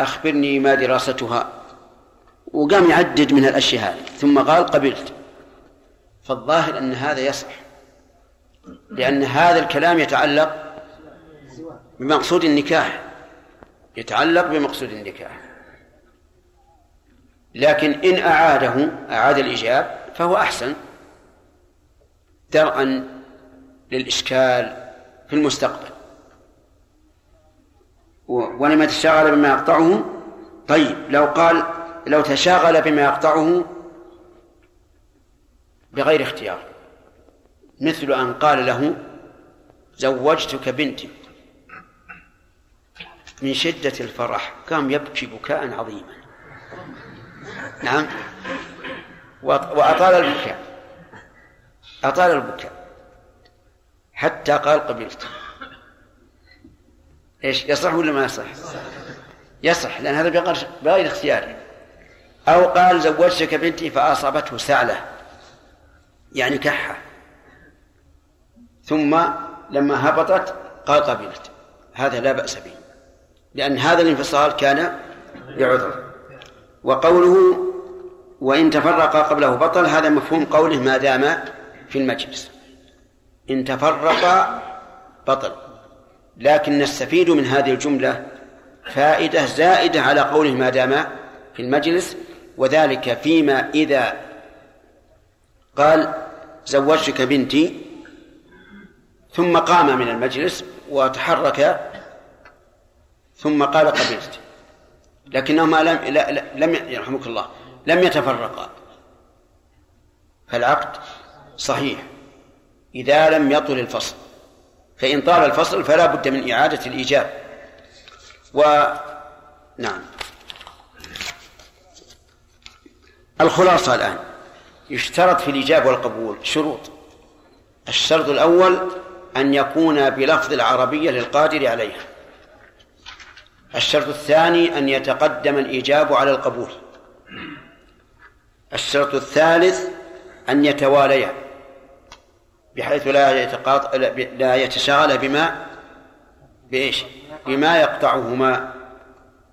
أخبرني ما دراستها. وقام يعدد من الأشياء هذه. ثم قال قبلت. فالظاهر أن هذا يصح. لأن هذا الكلام يتعلق بمقصود النكاح. يتعلق بمقصود النكاح. لكن إن أعاده أعاد الإجاب فهو أحسن. درءا للإشكال في المستقبل. ولما تشاغل بما يقطعه. طيب لو قال لو تشاغل بما يقطعه بغير اختيار. مثل أن قال له زوجتك بنتي. من شدة الفرح قام يبكي بكاء عظيما. نعم. وأطال البكاء. أطال البكاء. حتى قال قبلت. إيش يصح ولا ما يصح؟ يصح لأن هذا بغير اختيار. أو قال زوجتك بنتي فأصابته سعلة يعني كحة. ثم لما هبطت قال قبلت هذا لا بأس به لأن هذا الانفصال كان بعذر. وقوله وإن تفرق قبله بطل هذا مفهوم قوله ما دام في المجلس. إن تفرق بطل. لكن نستفيد من هذه الجملة فائدة زائدة على قوله ما دام في المجلس وذلك فيما إذا قال زوجتك بنتي ثم قام من المجلس وتحرك ثم قال قبلت. لكنهما لم لا لم يرحمك الله لم يتفرقا. فالعقد صحيح إذا لم يطل الفصل. فإن طال الفصل فلا بد من إعادة الإيجاب. و نعم. الخلاصة الآن. يشترط في الإجابة والقبول شروط. الشرط الأول أن يكون بلفظ العربية للقادر عليها. الشرط الثاني أن يتقدم الإجاب على القبول. الشرط الثالث أن يتواليا بحيث لا يتقاط... لا يتشاغل بما بإيش؟ بما يقطعهما.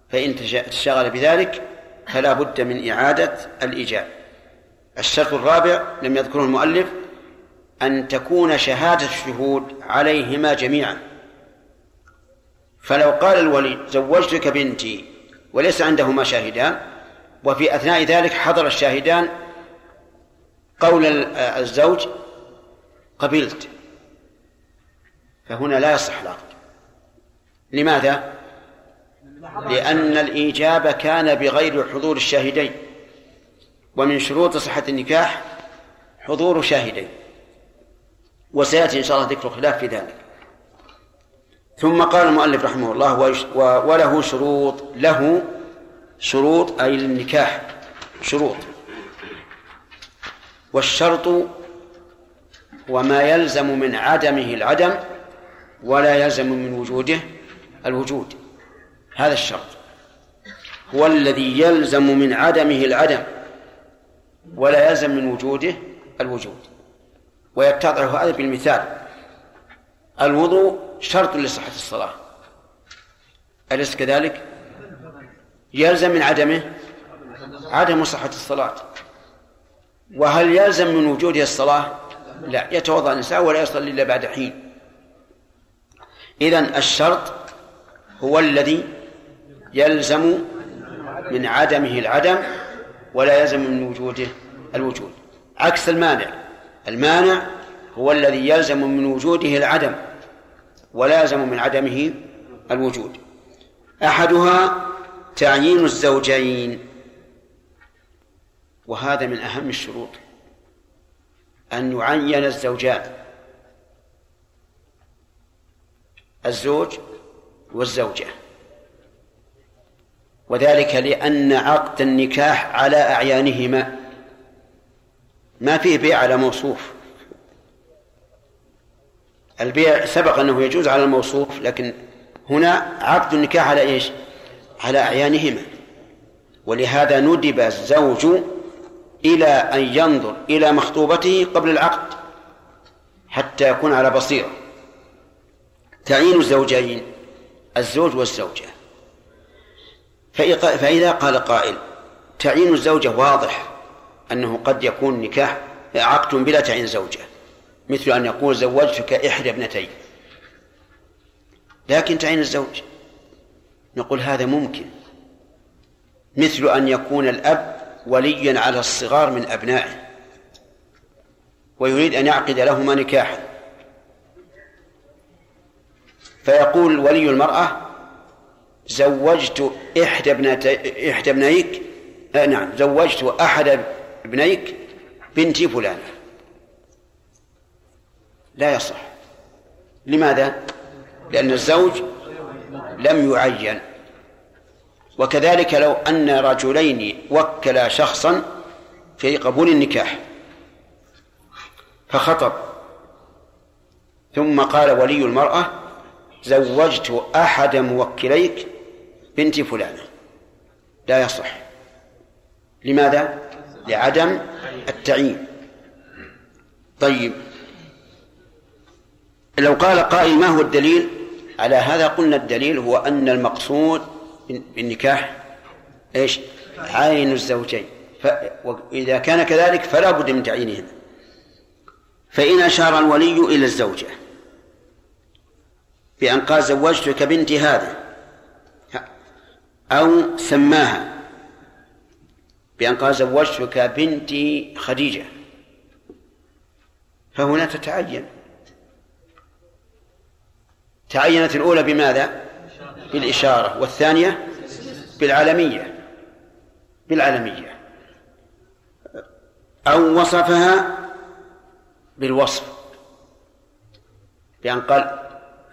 فإن تشاغل بذلك فلا بد من إعادة الإيجاب. الشرط الرابع لم يذكره المؤلف أن تكون شهادة الشهود عليهما جميعا. فلو قال الولي زوجتك بنتي وليس عندهما شاهدان وفي أثناء ذلك حضر الشاهدان قول الزوج قبلت فهنا لا يصح العقد. لماذا؟ لأن الإيجاب كان بغير حضور الشاهدين ومن شروط صحة النكاح حضور شاهدين وسيأتي إن شاء الله ذكر خلاف في ذلك. ثم قال المؤلف رحمه الله وله شروط له شروط أي للنكاح شروط. والشرط وما يلزم من عدمه العدم ولا يلزم من وجوده الوجود. هذا الشرط. هو الذي يلزم من عدمه العدم ولا يلزم من وجوده الوجود. ويتضح هذا بالمثال. الوضوء شرط لصحة الصلاة. أليس كذلك؟ يلزم من عدمه؟ عدم صحة الصلاة. وهل يلزم من وجوده الصلاة؟ لا. يتوضأ الإنسان ولا يصلي إلا بعد حين. إذن الشرط هو الذي يلزم من عدمه العدم ولا يلزم من وجوده الوجود. عكس المانع. المانع هو الذي يلزم من وجوده العدم ولا يلزم من عدمه الوجود. أحدها تعيين الزوجين وهذا من أهم الشروط. أن يعين الزوجان الزوج والزوجة. وذلك لأن عقد النكاح على أعيانهما ما فيه بيع على موصوف. البيع سبق أنه يجوز على الموصوف لكن هنا عقد النكاح على إيش؟ على أعيانهما. ولهذا ندب الزوج إلى أن ينظر إلى مخطوبته قبل العقد حتى يكون على بصيرة. تعيين الزوجين الزوج والزوجة. فإذا قال قائل تعيين الزوجة واضح أنه قد يكون نكاح عقد بلا تعيين زوجة مثل أن يقول زوجتك إحدى ابنتين لكن تعين الزوج نقول هذا ممكن مثل أن يكون الأب وليا على الصغار من أبنائه ويريد أن يعقد لهما نكاحا. فيقول ولي المرأة زوجت إحدى ابنتي إحدى ابنيك؟ آه نعم زوجت أحد ابنيك بنتي فلانة لا يصح. لماذا؟ لأن الزوج لم يعين. وكذلك لو أن رجلين وكلا شخصا في قبول النكاح. فخطب. ثم قال ولي المرأة زوجت أحد موكليك بنت فلانة لا يصح. لماذا؟ لعدم التعيين. طيب. لو قال قائل ما هو الدليل؟ على هذا قلنا الدليل هو أن المقصود بالنكاح إيش؟ عين الزوجين. وإذا كان كذلك فلا بد من تعيينهما. فإن أشار الولي إلى الزوجة بأن قال زوجتك بنتي هذا أو سماها بأن قال زوجتك بنتي خديجة. فهنا تتعين. تعينت الأولى بماذا؟ بالإشارة والثانية بالعلمية. بالعلمية. أو وصفها بالوصف. بأن قال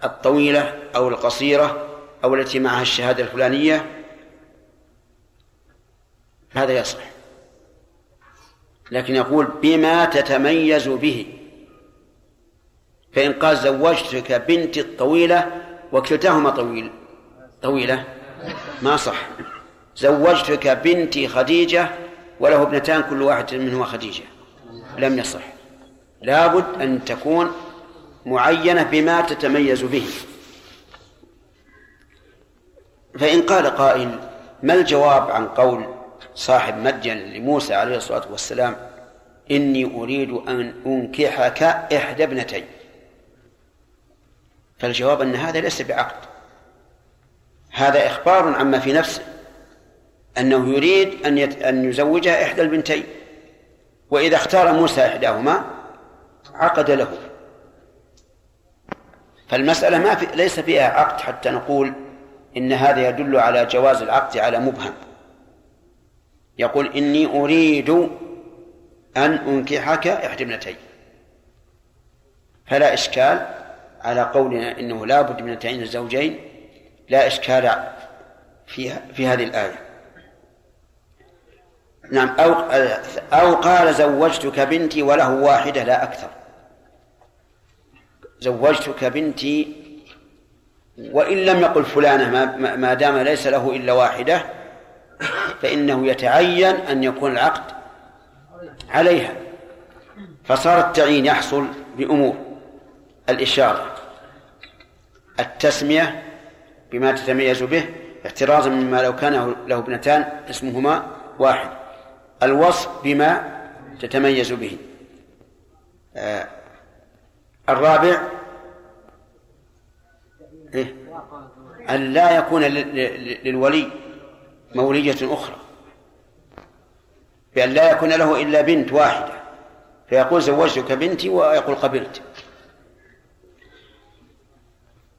الطويلة أو القصيرة أو التي معها الشهادة الفلانية هذا يصح. لكن يقول بما تتميز به. فإن قال زوجتك بنتي الطويلة وكلتاهما طويل طويلة ما صح. زوجتك بنتي خديجة وله ابنتان كل واحد منهما خديجة. لم يصح. لابد أن تكون معينة بما تتميز به. فإن قال قائل ما الجواب عن قول صاحب مدين لموسى عليه الصلاة والسلام إني أريد أن أنكحك إحدى ابنتين فالجواب أن هذا ليس بعقد. هذا إخبار عما في نفسه أنه يريد أن أن يزوجها إحدى البنتين. وإذا اختار موسى إحداهما عقد له. فالمسألة ما في ليس فيها عقد حتى نقول إن هذا يدل على جواز العقد على مبهم. يقول إني أريد أن أنكحك إحدى ابنتين. فلا إشكال على قولنا إنه لا بد من تعيين الزوجين لا إشكال فيها في هذه الآية. نعم أو أو قال زوجتك بنتي وله واحدة لا أكثر. زوجتك بنتي وإن لم يقل فلانة ما دام ليس له إلا واحدة فإنه يتعين أن يكون العقد عليها. فصار التعيين يحصل بأمور. الإشارة. التسمية بما تتميز به احترازا مما لو كان له ابنتان اسمهما واحد. الوصف بما تتميز به. آه الرابع إيه؟ أن لا يكون للولي مولية أخرى. بأن لا يكون له إلا بنت واحدة. فيقول زوجتك بنتي ويقول قبلت.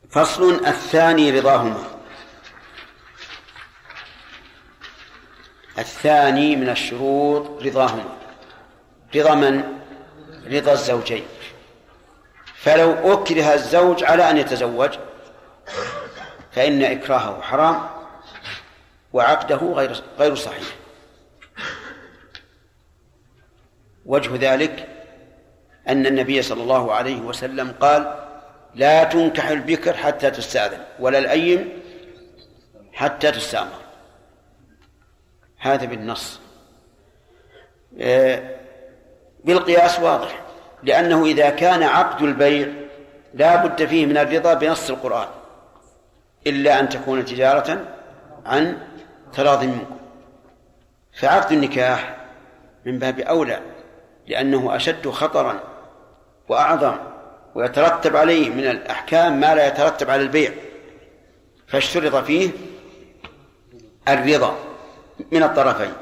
فصل الثاني رضاهما. الثاني من الشروط رضاهما. رضا من؟ رضا الزوجين. فلو أكره الزوج على أن يتزوج فإن إكراهه حرام. وعقده غير غير صحيح. وجه ذلك أن النبي صلى الله عليه وسلم قال لا تنكح البكر حتى تستأذن ولا الأيم حتى تستأمر. هذا بالنص. آه، بالقياس واضح لأنه إذا كان عقد البيع لا بد فيه من الرضا بنص القرآن إلا أن تكون تجارة عن تراض منكم. فعقد النكاح من باب أولى لأنه أشد خطرا وأعظم ويترتب عليه من الأحكام ما لا يترتب على البيع. فاشترط فيه الرضا من الطرفين.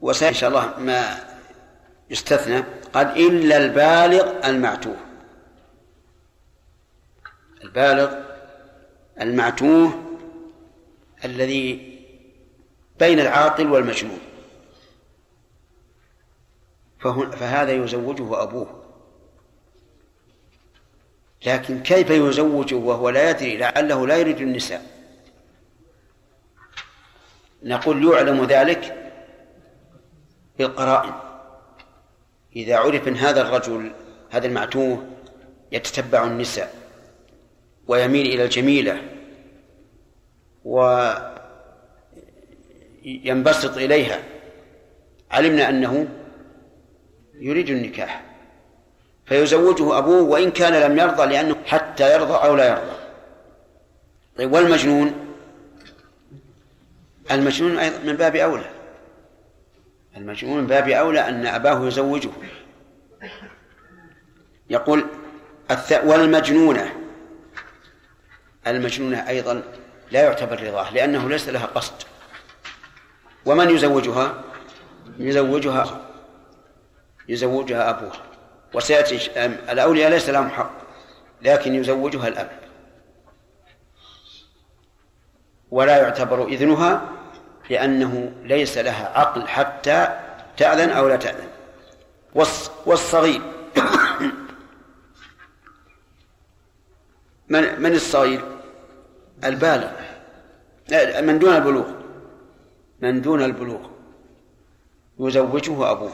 وسيأتي إن شاء الله ما يستثنى قال إلا البالغ المعتوه. البالغ المعتوه الذي بين العاقل والمجنون. فهذا يزوجه أبوه. لكن كيف يزوجه وهو لا يدري؟ لعله لا يريد النساء. نقول يعلم ذلك بالقرائن. إذا عرف أن هذا الرجل هذا المعتوه يتتبع النساء. ويميل إلى الجميلة وينبسط إليها. علمنا أنه يريد النكاح فيزوجه أبوه وإن كان لم يرضى لأنه حتى يرضى أو لا يرضى. طيب والمجنون؟ المجنون أيضا من باب أولى. المجنون من باب أولى أن أباه يزوجه. يقول والمجنونة. المجنونة أيضا لا يعتبر رضاه لأنه ليس لها قصد. ومن يزوجها؟ يزوجها يزوجها أبوها. وسيأتي الأولياء ليس لهم حق لكن يزوجها الأب. ولا يعتبر إذنها لأنه ليس لها عقل حتى تأذن أو لا تأذن. والصغير. من من الصغير؟ البالغ. من دون البلوغ. من دون البلوغ. يزوجه أبوه.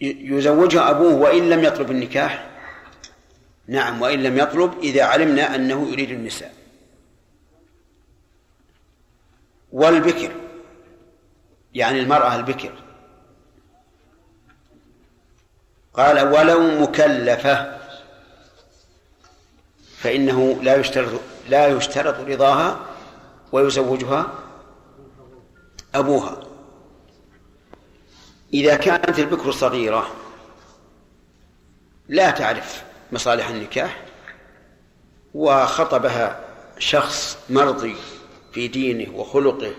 يزوجها أبوه وإن لم يطلب النكاح؟ نعم وإن لم يطلب إذا علمنا أنه يريد النساء. والبكر. يعني المرأة البكر. قال ولو مكلفة فإنه لا يشترط لا يشترط رضاها ويزوجها أبوها. إذا كانت البكر صغيرة لا تعرف مصالح النكاح وخطبها شخص مرضي في دينه وخلقه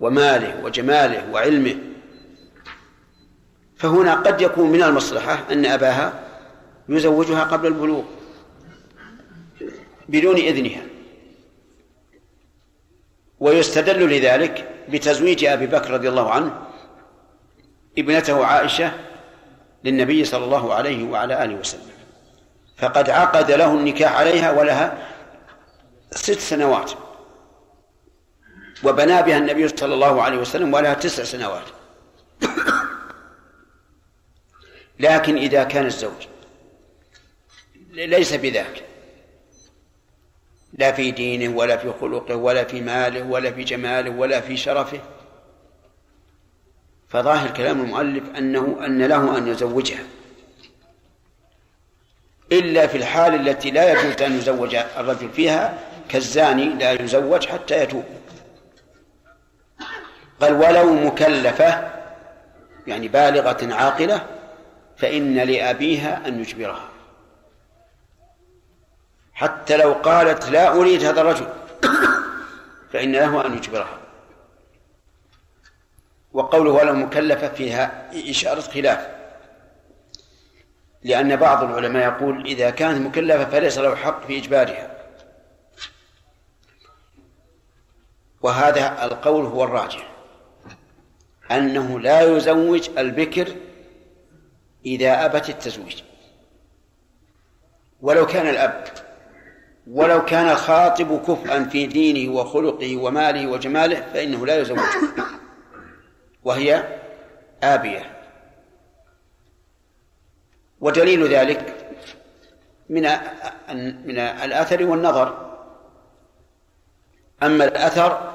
وماله وجماله وعلمه فهنا قد يكون من المصلحة أن أباها يزوجها قبل البلوغ بدون إذنها. ويستدل لذلك بتزويج أبي بكر رضي الله عنه ابنته عائشة للنبي صلى الله عليه وعلى آله وسلم. فقد عقد له النكاح عليها ولها ست سنوات. وبنى بها النبي صلى الله عليه وسلم ولها تسع سنوات. لكن إذا كان الزوج ليس بذاك. لا في دينه ولا في خلقه ولا في ماله ولا في جماله ولا في شرفه. فظاهر كلام المؤلف أنه أن له أن يزوجها. إلا في الحال التي لا يجوز أن يزوج الرجل فيها كالزاني لا يزوج حتى يتوب. قال ولو مكلفة يعني بالغة عاقلة فإن لأبيها أن يجبرها. حتى لو قالت لا أريد هذا الرجل فإن له أن يجبرها. وقوله ولو مكلفة فيها إشارة خلاف. لأن بعض العلماء يقول إذا كانت مكلفة فليس له حق في إجبارها. وهذا القول هو الراجح. أنه لا يزوج البكر إذا أبت التزويج. ولو كان الأب ولو كان الخاطب كفءا في دينه وخلقه وماله وجماله فإنه لا يزوجه وهي آبية. ودليل ذلك من من الأثر والنظر. أما الأثر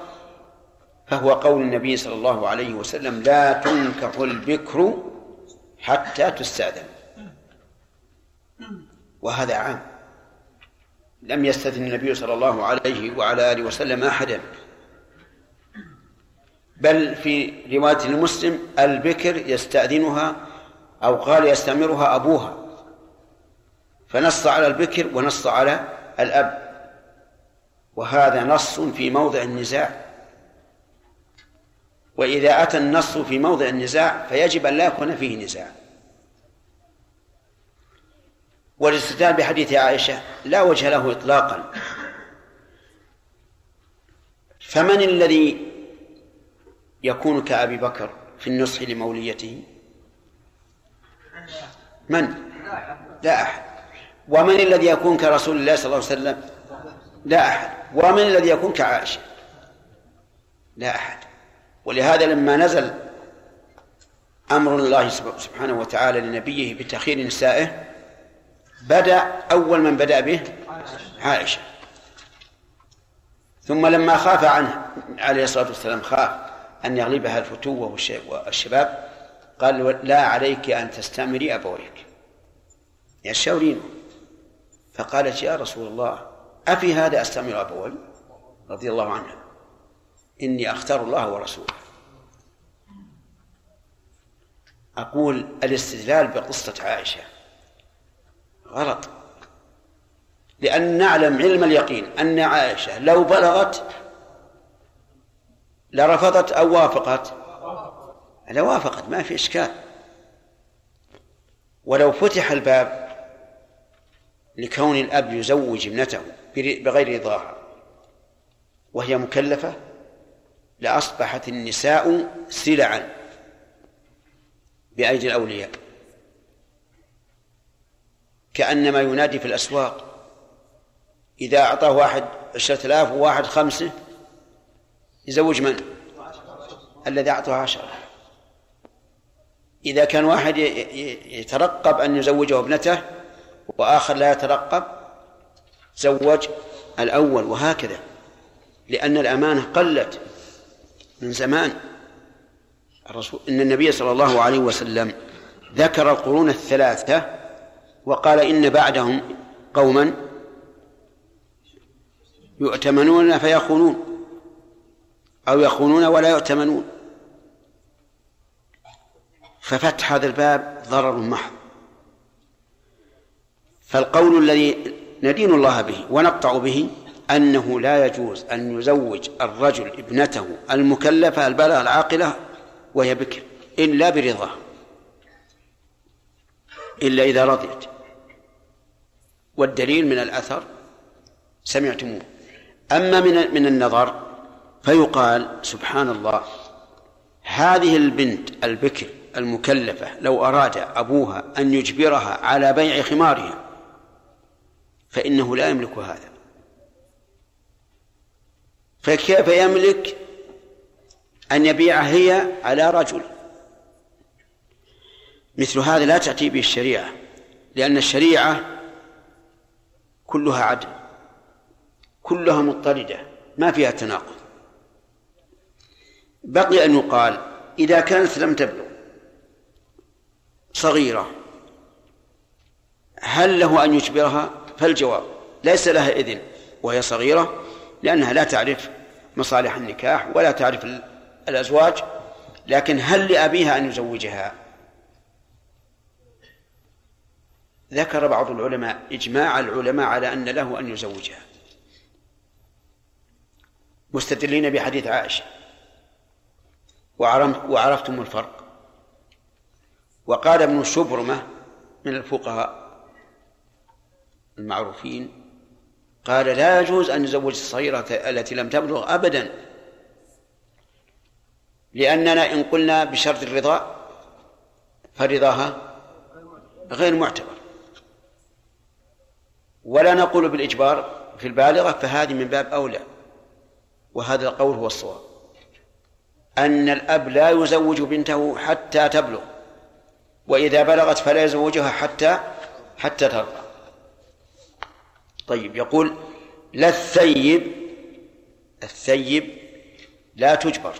فهو قول النبي صلى الله عليه وسلم لا تنكح البكر حتى تستأذن. وهذا عام. لم يستثن النبي صلى الله عليه وعلى آله وسلم أحدا. بل في رواية المسلم البكر يستأذنها أو قال يستمرها أبوها. فنص على البكر ونص على الأب. وهذا نص في موضع النزاع. وإذا أتى النص في موضع النزاع فيجب أن لا يكون فيه نزاع. والاستدلال بحديث عائشة لا وجه له إطلاقا. فمن الذي يكون كأبي بكر في النصح لموليته؟ من؟ لا أحد. ومن الذي يكون كرسول الله صلى الله عليه وسلم؟ لا أحد. ومن الذي يكون كعائشة؟ لا أحد. ولهذا لما نزل أمر الله سبحانه وتعالى لنبيه بتأخير نسائه بدأ أول من بدأ به عائشة. ثم لما خاف عنه عليه الصلاة والسلام خاف أن يغلبها الفتوة والشباب قال لا عليك أن تستأمري أبويك. يستشاورين فقالت يا رسول الله أفي هذا أستأمر أبوي؟ رضي الله عنه. إني أختار الله ورسوله. أقول الاستدلال بقصة عائشة غلط. لأن نعلم علم اليقين أن عائشة لو بلغت لرفضت أو وافقت لوافقت ما في إشكال. ولو فتح الباب لكون الأب يزوج ابنته بغير رضاها وهي مكلفة لأصبحت النساء سلعا بأيدي الأولياء. كأنما ينادي في الأسواق إذا أعطاه واحد عشرة آلاف وواحد خمسة يزوج من؟ الذي أعطاه عشرة. إذا كان واحد يترقب أن يزوجه ابنته وآخر لا يترقب زوج الأول وهكذا. لأن الأمانة قلت من زمان. الرسول إن النبي صلى الله عليه وسلم ذكر القرون الثلاثة وقال إن بعدهم قوما يؤتمنون فيخونون أو يخونون ولا يؤتمنون. ففتح هذا الباب ضرر محض. فالقول الذي ندين الله به ونقطع به أنه لا يجوز أن يزوج الرجل ابنته المكلفة البالغة العاقلة وهي بكر إلا برضاه. إلا إذا رضيت. والدليل من الأثر سمعتموه. أما من من النظر فيقال سبحان الله هذه البنت البكر المكلفة لو أراد أبوها أن يجبرها على بيع خمارها فإنه لا يملك هذا. فكيف يملك أن يبيعها هي على رجل؟ مثل هذا لا تأتي به الشريعة لأن الشريعة كلها عدل كلها مضطردة ما فيها تناقض. بقي أن يقال إذا كانت لم تبلغ صغيرة هل له أن يجبرها؟ فالجواب ليس لها إذن وهي صغيرة لأنها لا تعرف مصالح النكاح ولا تعرف الأزواج لكن هل لأبيها أن يزوجها؟ ذكر بعض العلماء إجماع العلماء على أن له أن يزوجها. مستدلين بحديث عائشة. وعرفتم الفرق. وقال ابن شبرمة من الفقهاء المعروفين قال لا يجوز أن يزوج الصغيرة التي لم تبلغ أبدا. لأننا إن قلنا بشرط الرضا فرضاها غير معتبر. ولا نقول بالإجبار في البالغة فهذه من باب أولى. وهذا القول هو الصواب. أن الأب لا يزوج بنته حتى تبلغ وإذا بلغت فلا يزوجها حتى حتى ترضى. طيب يقول لا الثيب الثيب لا تجبر.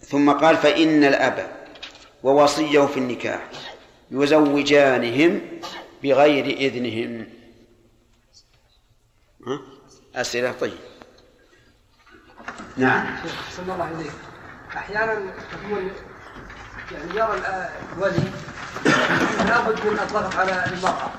ثم قال فإن الأب ووصيه في النكاح يزوجانهم بغير إذنهم؟ أسئلة؟ طيب. نعم. صلى الله عليك أحيانا تكون يعني يرى الولي لابد من الضغط على المرأة.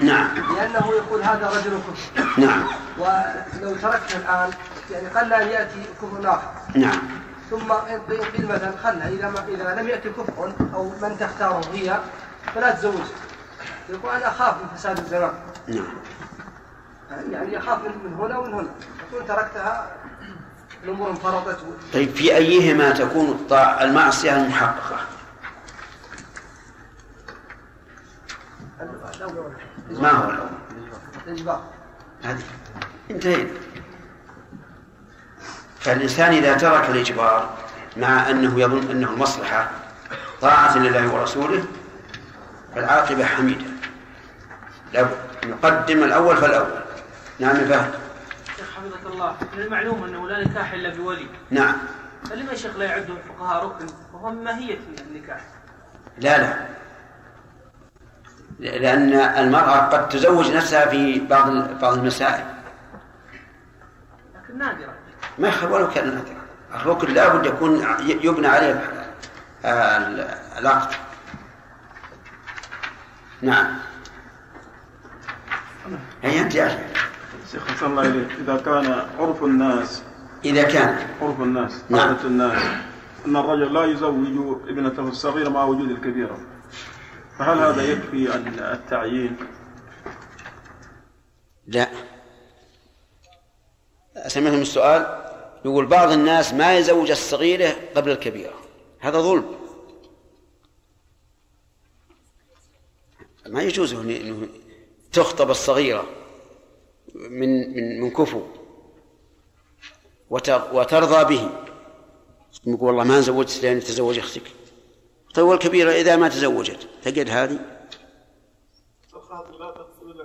نعم. لأنه يقول هذا رجل كفر. نعم. ولو تركته الآن يعني قل أن يأتي كفر آخر. نعم. ثم قيل مثلا خلها إذا ما إذا لم يأتي كفر أو من تختاره هي فلا تزوج. يقول أنا أخاف من فساد الزمان. نعم. يعني يخاف من هنا ومن هنا. تكون تركتها الأمور انفرطت. طيب في أيهما تكون الطاعة المعصية المحققة؟ ما هو؟ الإجبار هذه. انتهينا. فالإنسان إذا ترك الإجبار مع أنه يظن أنه المصلحة طاعة لله ورسوله فالعاقبة حميدة. لابد نقدم الأول فالأول. نعم فهد. شيخ حفظك الله. من المعلوم أنه لا نكاح إلا بولي. نعم. فلما يا شيخ لا يعد الفقهاء ركن؟ وهو من ماهية النكاح. لا لا. لأن المرأة قد تزوج نفسها في بعض بعض المسائل. لكن نادرة. ما يخل ولو كان نادرا الركن لا بد يكون يبنى عليه العقد. نعم. هي أنت يا شيخ صلى الله إليك. إذا كان عرف الناس إذا كان. عرف الناس نعم. عادة الناس أن الرجل لا يزوج ابنته الصغيرة مع وجود الكبيرة. فهل هذا يكفي التعيين؟ لا. سمعتم السؤال؟ يقول بعض الناس ما يزوج الصغيرة قبل الكبيرة. هذا ظلم. ما يجوز انه تخطب الصغيرة من من من كفو وترضى به. يقول والله ما زوجت لأن تزوج أختك. طيب والكبيرة إذا ما تزوجت. تجد هذه؟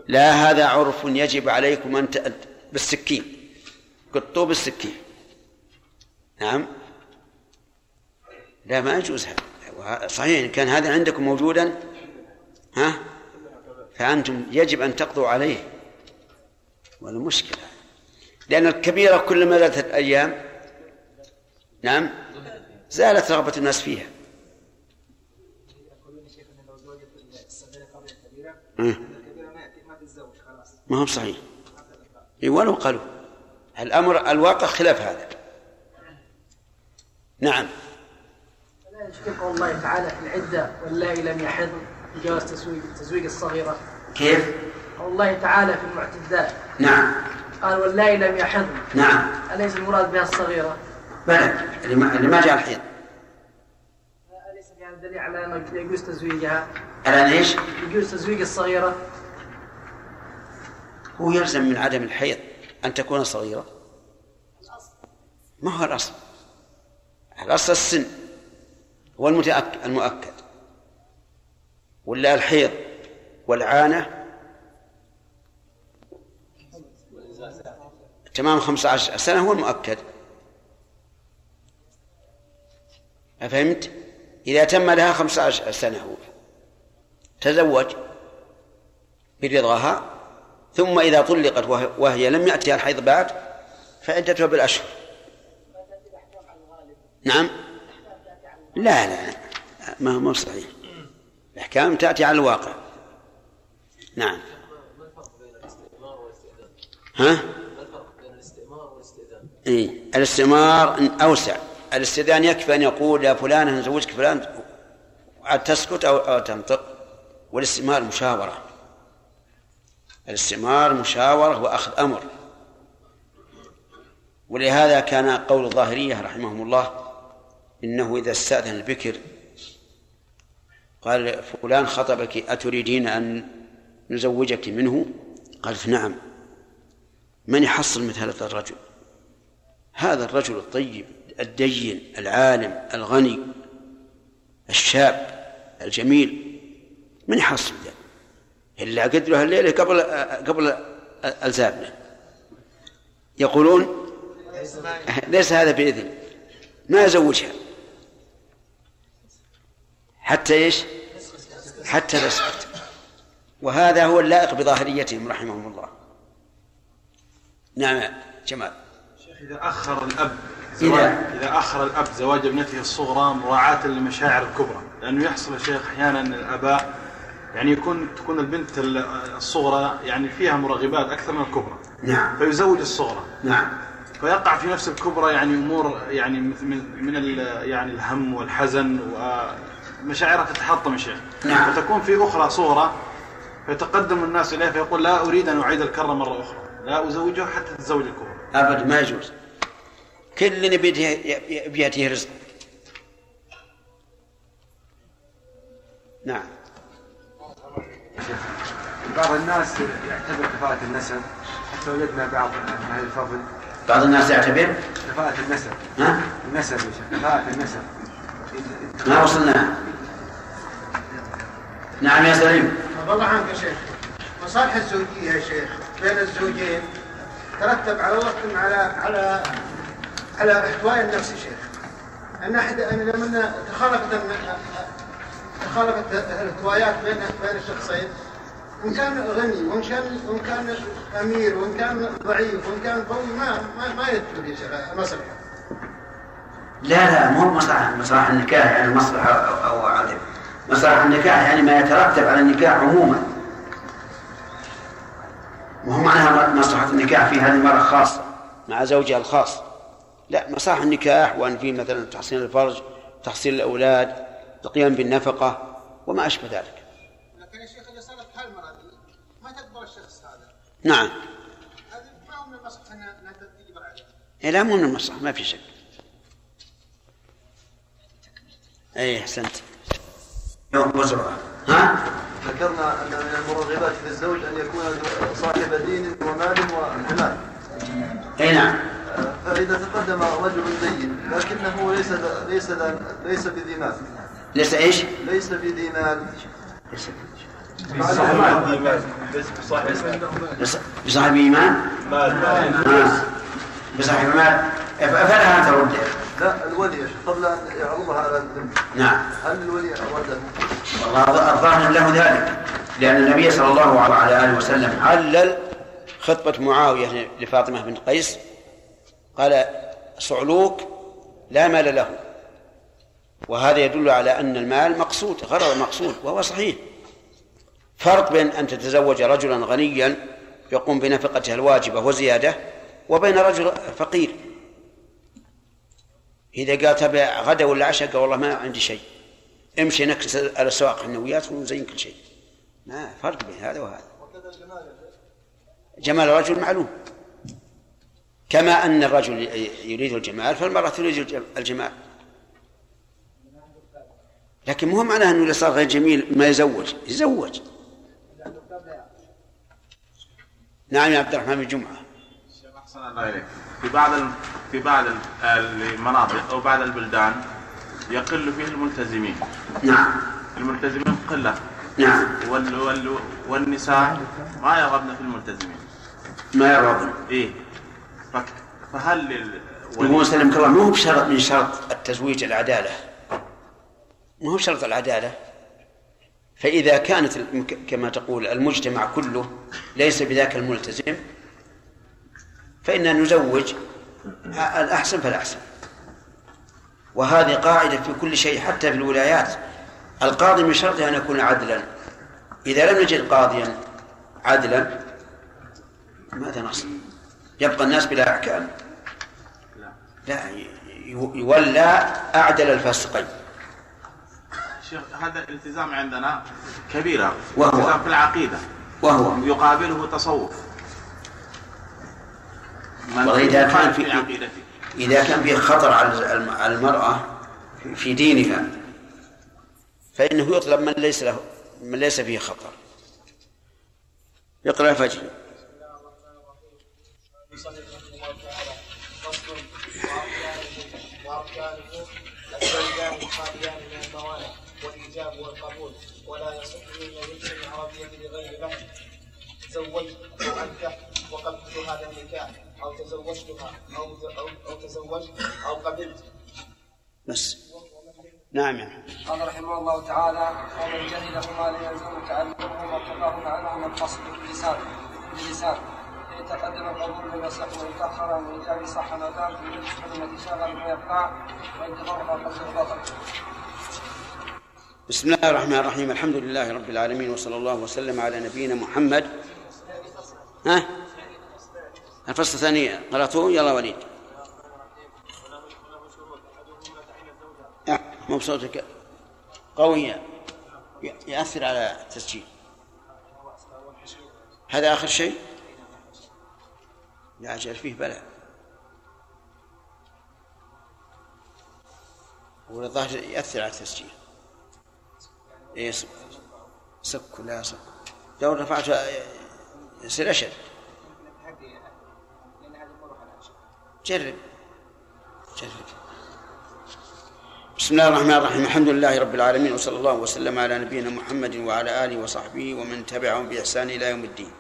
لا هذا عرف يجب عليكم أن بالسكين. قطوه بالسكين نعم. لا ما يجوز هذا. صحيح إن كان هذا عندكم موجودا ها؟ فأنتم يجب أن تقضوا عليه. ولا مشكلة. لأن الكبيرة كلما زادت الأيام نعم زالت رغبة الناس فيها. ما هو صحيح ولو قالوا. الأمر الواقع خلاف هذا. نعم. لا قول الله تعالى في العدة واللائي لم يحض بجواز تزويج تزويج الصغيرة. كيف؟ الله تعالى في المعتدات. نعم. قال واللائي لم يحضن نعم. أليس المراد بها الصغيرة؟ بلى. اللي ما, جاء الحيض. أليس فيها دليل على أنه يجوز تزويجها؟ الآن إيش؟ يجوز تزويج الصغيرة؟ هو يلزم من عدم الحيض أن تكون صغيرة ما هو الأصل الأصل السن هو المتأكد المؤكد ولا الحيض والعانة تمام 15 سنة هو المؤكد أفهمت؟ إذا تم لها 15 سنة هو تزوج برضاها ثم إذا طلقت وهي- لم يأتها الحيض بعد فعدتها بالأشهر. نعم؟ لا لا ما هو صحيح. الأحكام تأتي على الواقع. نعم. ها؟ إيه؟ الاستئمار أوسع. الاستئذان يكفي أن يقول يا فلان أنا زوجك فلان تسكت أو تنطق. والاستئمار مشاورة. الاستئمار مشاورة وأخذ أمر. ولهذا كان قول الظاهرية رحمهم الله إنه إذا استأذن البكر قال فلان خطبك أتريدين أن نزوجك منه؟ قالت نعم من يحصل مثل هذا الرجل؟ هذا الرجل الطيب الدين العالم الغني الشاب الجميل. من يحصل ذا إلا قدرها الليلة قبل قبل الزابنة يقولون ليس هذا بإذن ما يزوجها. حتى إيش؟ حتى تسكت وهذا هو اللائق بظاهريتهم رحمهم الله. نعم جمال شيخ إذا أخر الأب زواج إذا أخر الأب زواج ابنته الصغرى مراعاة للمشاعر الكبرى لأنه يحصل يا شيخ أحيانا الآباء يعني يكون تكون البنت الصغرى يعني فيها مرغبات أكثر من الكبرى. نعم. فيزوج الصغرى. نعم. فيقع في نفس الكبرى يعني أمور يعني من من يعني الهم والحزن ومشاعرها تتحطم شيخ. نعم. فتكون في أخرى صغرى فيتقدم الناس اليه فيقول لا أريد أن أعيد الكرة مرة أخرى. لا أزوجها حتى تتزوج الكبرى. أبد ما يجوز. كل بيده رزق نعم. بعض الناس يعتبر كفاءة النسب. حتى وجدنا بعض أهل الفضل. بعض الناس يعتبر؟ كفاءة النسب. ها؟ النسب يا شيخ. كفاءة النسب. ما وصلنا؟ نعم يا سليم. الله عنك يا شيخ. مصالح الزوجية يا شيخ. بين الزوجين. ترتب على وقت على على على احتواء النفس يا شيخ. ان احد ان لما تخالفت تخالفت الاحتوايات بين بين الشخصين إن كان غني وإن كان وإن كان أمير وإن كان ضعيف وإن كان قوي ما ما, ما يدخل يا شيخ المصلحه لا لا مو مصلحة مصلحة النكاح يعني مصلحة أو عدم مصلحة النكاح يعني ما يترتب على النكاح عموما. وهو معناها مصلحة النكاح في هذه المرة خاصة مع زوجها الخاص. لا مصلحة النكاح وأن في مثلا تحصين الفرج تحصيل الأولاد القيام بالنفقة وما أشبه ذلك. لكن يا شيخ إذا صارت هالمرة ما تقبل الشخص هذا؟ نعم. هذا ما هو من المصلحة إنها تجبر عليه. إيه لا مو من المصلحة ما في شك. أي أحسنت. يوم وزرعة ها؟ ذكرنا أن من المرغبات في الزوج أن يكون صاحب دين ومال وجمال أي نعم. فإذا تقدم رجل دين لكنه ليس ليس ليس بذي مال. ليس إيش؟ ليس مال بص- بصاحب إيمان؟ آه. بصاحب مال. فلها أن ترد لا الولي. يا شيخ قبل أن يعرضها على الذنب. نعم. هل الولي أرده؟ والله الظاهر له ذلك. لأن النبي صلى الله عليه وآله وسلم علل خطبة معاوية لفاطمة بنت قيس. قال صعلوك لا مال له. وهذا يدل على أن المال مقصود غرض مقصود وهو صحيح. فرق بين أن تتزوج رجلا غنيا يقوم بنفقتها الواجبة وزيادة وبين رجل فقير. إذا قال تبع غدا ولا عشاء قال والله ما عندي شيء. امشي نكس الأسواق حنويات ونزين كل شيء. ما فرق بين هذا وهذا. جمال الرجل معلوم. كما أن الرجل يريد الجمال فالمرأة تريد الج- الجمال. لكن مو معناه أنه إذا صار غير جميل ما يزوج. يزوج. نعم يا عبد الرحمن بن جمعة أحسن الله إليك. في بعض في بعض ال- المناطق أو بعض البلدان يقل فيه الملتزمين. نعم. الملتزمين قلة. نعم. وال وال والنساء ما يرغبن في الملتزمين. ما يرغبن. فك- فهل يقول سلمك الله ما هو بشرط من شرط التزويج العدالة. ما هو بشرط العدالة؟ فإذا كانت كما تقول المجتمع كله ليس بذاك الملتزم فإننا نزوج الأحسن فالأحسن. وهذه قاعدة في كل شيء حتى في الولايات. القاضي من شرطه أن يكون عدلا. إذا لم نجد قاضيا عدلا ماذا نصنع؟ يبقى الناس بلا أحكام. لا يولى أعدل الفاسقين شيخ هذا الالتزام عندنا كبيرة وهو؟ التزام في العقيدة. وهو. يقابله تصوف. وإذا كان في عقيدته. إذا كان فيه خطر على الم- على المرأة في دينها فإنه يطلب من ليس له من ليس فيه خطر. يقرأ الفجر الزوجان الخاليان من الموانع والإيجاب والقبول ولا يصح من جنس العربية بغير بحث تزوجت أو أنكح وقبلت هذا النكاح أو تزوجتها أو أو, أو تزوجت أو قبلت. بس. نعم يا. قال رحمه الله تعالى ومن جهله ما لا يلزم تعلمه وارتقاه عنه من القصد باللسان باللسان إن تقدم صح وإن تأخر عن الإجابة صح ما دام في النسبة التي شغل ما يقطع وإن تفرق قصد البطل بسم الله الرحمن الرحيم. الحمد لله رب العالمين وصلى الله وسلم على نبينا محمد. ها؟ الفصل الثاني. قرأته؟ يلا وليد. مو بصوتك. قوية يأثر على التسجيل. هذا آخر شيء؟ لا أجل فيه بلى والظاهر يأثر على التسجيل. إيه سك سك لا سك؟ لو رفعته يصير أشد. جرب. جرب. بسم الله الرحمن الرحيم. الحمد لله رب العالمين وصلى الله وسلم على نبينا محمد وعلى آله وصحبه ومن تبعهم بإحسان إلى يوم الدين.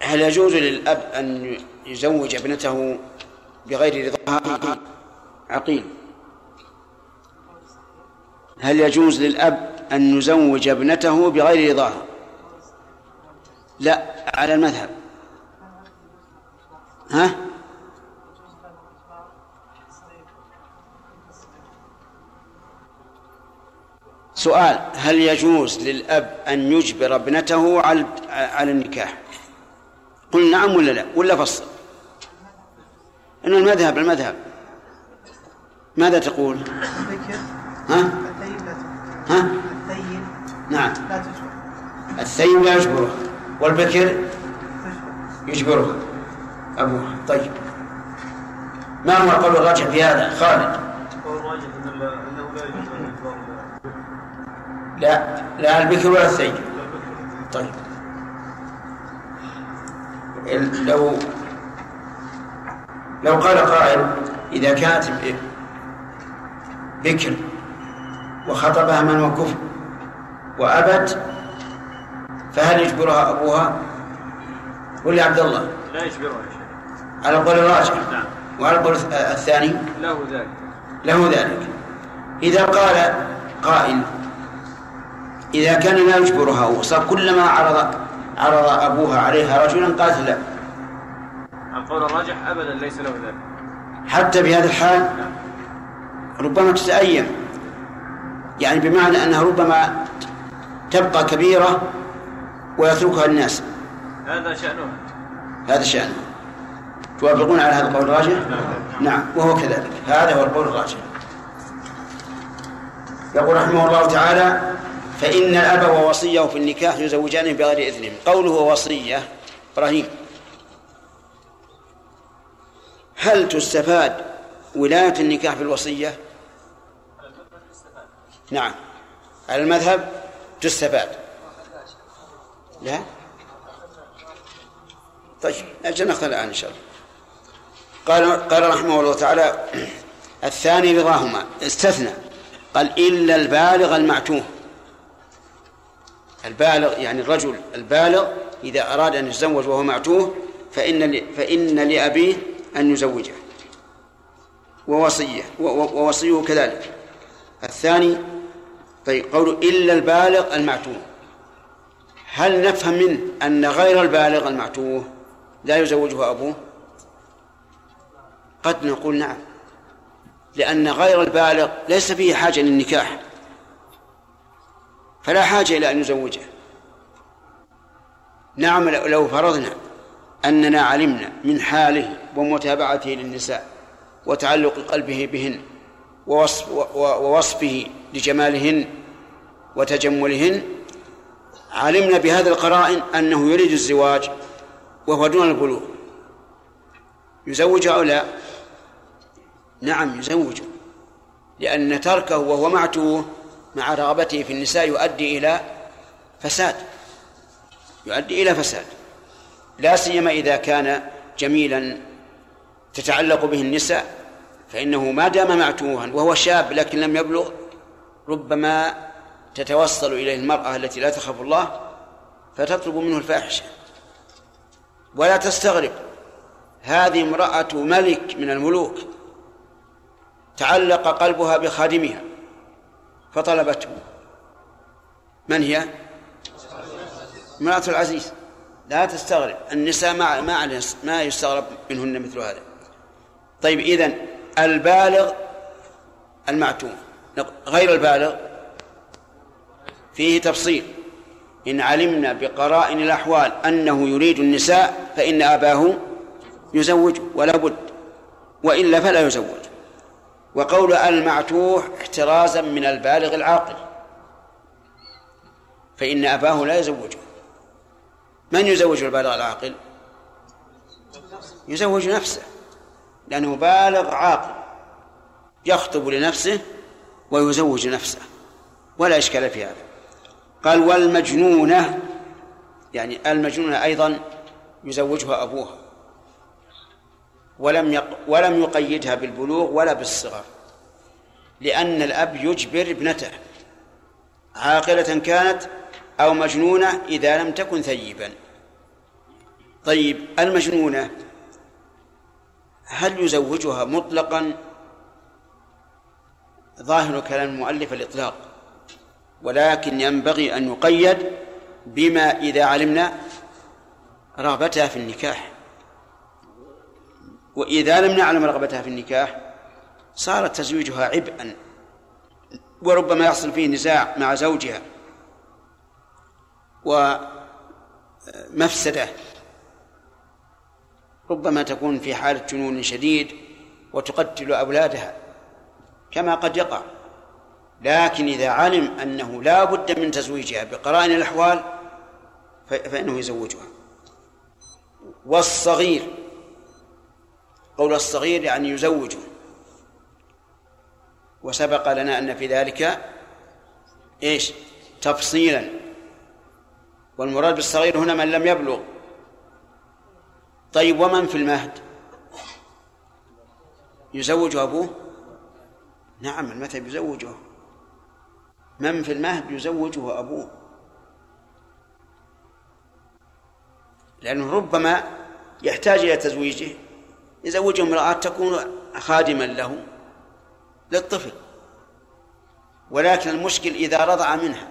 هل يجوز للأب أن يزوج ابنته بغير رضاها عقيل. هل يجوز للأب أن يزوج ابنته بغير رضاها لا على المذهب. ها؟ سؤال هل يجوز للأب أن يجبر ابنته على على النكاح؟ قل نعم ولا لا؟ ولا فصل. إنه المذهب المذهب. ماذا تقول؟ ها؟ ها؟ نعم. لا الثيب لا يجبره. والبكر؟ يجبره. أبوه. طيب. ما هو القول الراجح في هذا؟ خالد هو الراجح أن ال- أنه لا يجوز أن يجبر لا لا البكر ولا الثيب طيب. لو لو قال قائل إذا كانت بكر وخطبها من وكفر وأبت فهل يجبرها أبوها؟ ولا عبد الله. لا يجبرها يا شيخ. على القول الراجح. نعم. وعلى القول الث- الثاني؟ له ذلك. له ذلك. إذا قال قائل إذا كان لا يجبرها وصار كلما عرض عرض أبوها عليها رجلا قالت لا. القول الراجح ابدا ليس له ذلك. حتى في هذا الحال ربما تتأيم. يعني بمعنى أنها ربما تبقى كبيرة ويتركها الناس هذا شأنها هذا شأنه. توافقون على هذا القول الراجح؟ نعم وهو كذلك. هذا هو القول الراجح. يقول رحمه الله تعالى فإن الأب ووصيه في النكاح يزوجان بغير إذنهم قوله وصية إبراهيم. هل تستفاد ولاية النكاح في الوصية؟ نعم. على المذهب تستفاد. لا؟ طيب أجل نأخذ الآن إن شاء الله. قال قال رحمه الله تعالى الثاني رضاهما استثنى قال إلا البالغ المعتوه. البالغ يعني الرجل البالغ إذا أراد أن يتزوج وهو معتوه فإن فإن لأبيه أن يزوجه. ووصية ووصيه كذلك. الثاني طيب قوله إلا البالغ المعتوه. هل نفهم منه أن غير البالغ المعتوه لا يزوجه أبوه؟ قد نقول نعم لأن غير البالغ ليس فيه حاجة للنكاح. فلا حاجة إلى أن يزوجه نعم لو فرضنا أننا علمنا من حاله ومتابعته للنساء وتعلق قلبه بهن ووصف ووصفه لجمالهن وتجملهن علمنا بهذه القرائن أنه يريد الزواج وهو دون البلوغ. يزوج أو لا؟ نعم يزوج لأن تركه وهو معتوه مع رغبته في النساء يؤدي إلى فساد. يؤدي إلى فساد. لا سيما إذا كان جميلا تتعلق به النساء فإنه ما دام معتوها وهو شاب لكن لم يبلغ ربما تتوصل إليه المرأة التي لا تخاف الله فتطلب منه الفاحشة. ولا تستغرب هذه امرأة ملك من الملوك تعلق قلبها بخادمها. فطلبته. من هي؟ امرأة العزيز. لا تستغرب النساء ما ما ما يستغرب منهن مثل هذا. طيب إذن البالغ المعتوم. غير البالغ. فيه تفصيل. إن علمنا بقرائن الأحوال أنه يريد النساء فإن أباه يزوجه ولا بد. وإلا فلا يزوج. وقول المعتوه احترازا من البالغ العاقل. فإن أباه لا يزوجه. من يزوج البالغ العاقل؟ يزوج نفسه لأنه بالغ عاقل يخطب لنفسه ويزوج نفسه ولا إشكال في هذا. قال والمجنونة يعني المجنونة أيضا يزوجها أبوها. ولم يق... ولم يقيدها بالبلوغ ولا بالصغر لأن الأب يجبر ابنته عاقلة كانت أو مجنونة إذا لم تكن ثيبا. طيب المجنونة هل يزوجها مطلقا؟ ظاهر كلام المؤلف الإطلاق ولكن ينبغي أن يقيد بما إذا علمنا رغبتها في النكاح. وإذا لم نعلم رغبتها في النكاح صار تزويجها عبئا وربما يحصل فيه نزاع مع زوجها ومفسدة. ربما تكون في حالة جنون شديد وتقتل أولادها كما قد يقع. لكن إذا علم أنه لا بد من تزويجها بقرائن الأحوال فإنه يزوجها. والصغير قول الصغير يعني يزوجه. وسبق لنا أن في ذلك إيش؟ تفصيلا. والمراد بالصغير هنا من لم يبلغ. طيب ومن في المهد؟ يزوج أبوه؟ نعم المذهب يزوجه؟ من في المهد يزوجه أبوه؟ لأنه ربما يحتاج إلى تزويجه. يزوجه امرأة تكون خادما له للطفل. ولكن المشكل إذا رضع منها.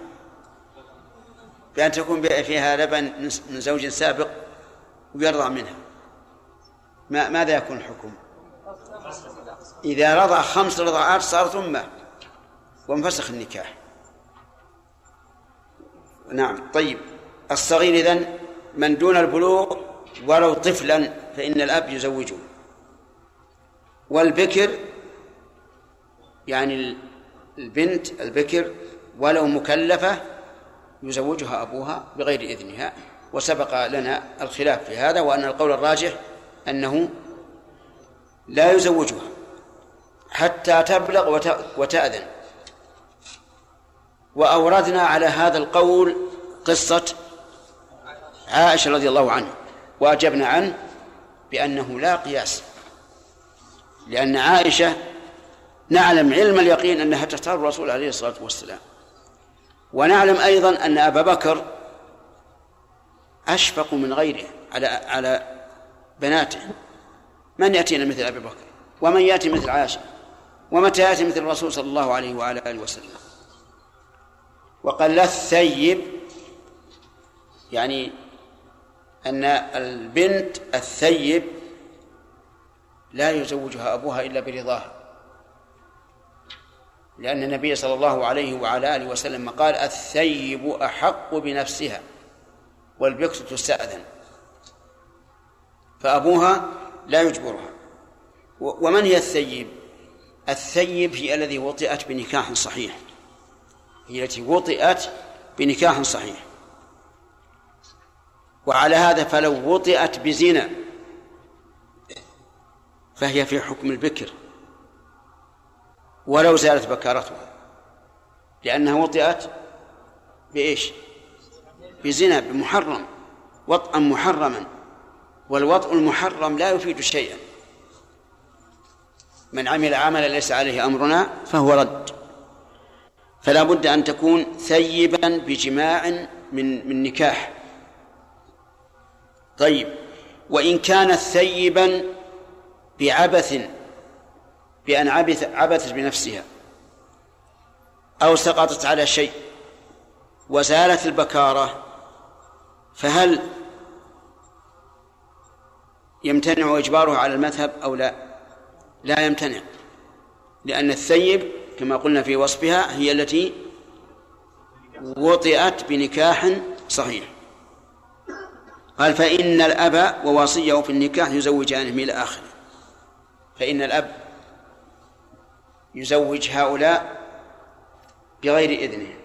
بأن تكون فيها لبن من زوج سابق ويرضع منها. ما ماذا يكون الحكم؟ إذا رضع خمس رضعات صارت أمه وانفسخ النكاح. نعم طيب. الصغير إذن من دون البلوغ ولو طفلا فإن الأب يزوجه. والبكر يعني البنت البكر ولو مكلفة يزوجها أبوها بغير إذنها وسبق لنا الخلاف في هذا وأن القول الراجح أنه لا يزوجها حتى تبلغ وتأذن. وأوردنا على هذا القول قصة عائشة رضي الله عنها وأجبنا عنه بأنه لا قياس لأن عائشة نعلم علم اليقين أنها تختار الرسول عليه الصلاة والسلام. ونعلم أيضا أن أبا بكر أشفق من غيره على على بناته. من يأتينا مثل أبي بكر؟ ومن يأتي مثل عائشة؟ ومتى يأتي مثل الرسول صلى الله عليه وعلى آله وسلم؟ وقال لا الثيب يعني أن البنت الثيب لا يزوجها أبوها إلا برضاها لأن النبي صلى الله عليه وعلى آله وسلم قال الثيب أحق بنفسها والبكر تستأذن. فأبوها لا يجبرها. ومن هي الثيب؟ الثيب هي الذي وطئت بنكاح صحيح. هي التي وطئت بنكاح صحيح. وعلى هذا فلو وطئت بزنا فهي في حكم البكر. ولو زالت بكارتها. لأنها وطئت بإيش؟ بزنا بمحرم. وطئا محرما. والوطء المحرم لا يفيد شيئا. من عمل عملا ليس عليه أمرنا فهو رد. فلا بد أن تكون ثيبا بجماع من من نكاح. طيب. وإن كانت ثيبا بعبث بأن عبث عبثت بنفسها أو سقطت على شيء وزالت البكارة فهل يمتنع إجبارها على المذهب أو لا؟ لا يمتنع لأن الثيب كما قلنا في وصفها هي التي وطئت بنكاح صحيح. قال فإن الأب ووصيه في النكاح يزوجانه إلى آخره. فإن الأب يزوج هؤلاء بغير إذنه.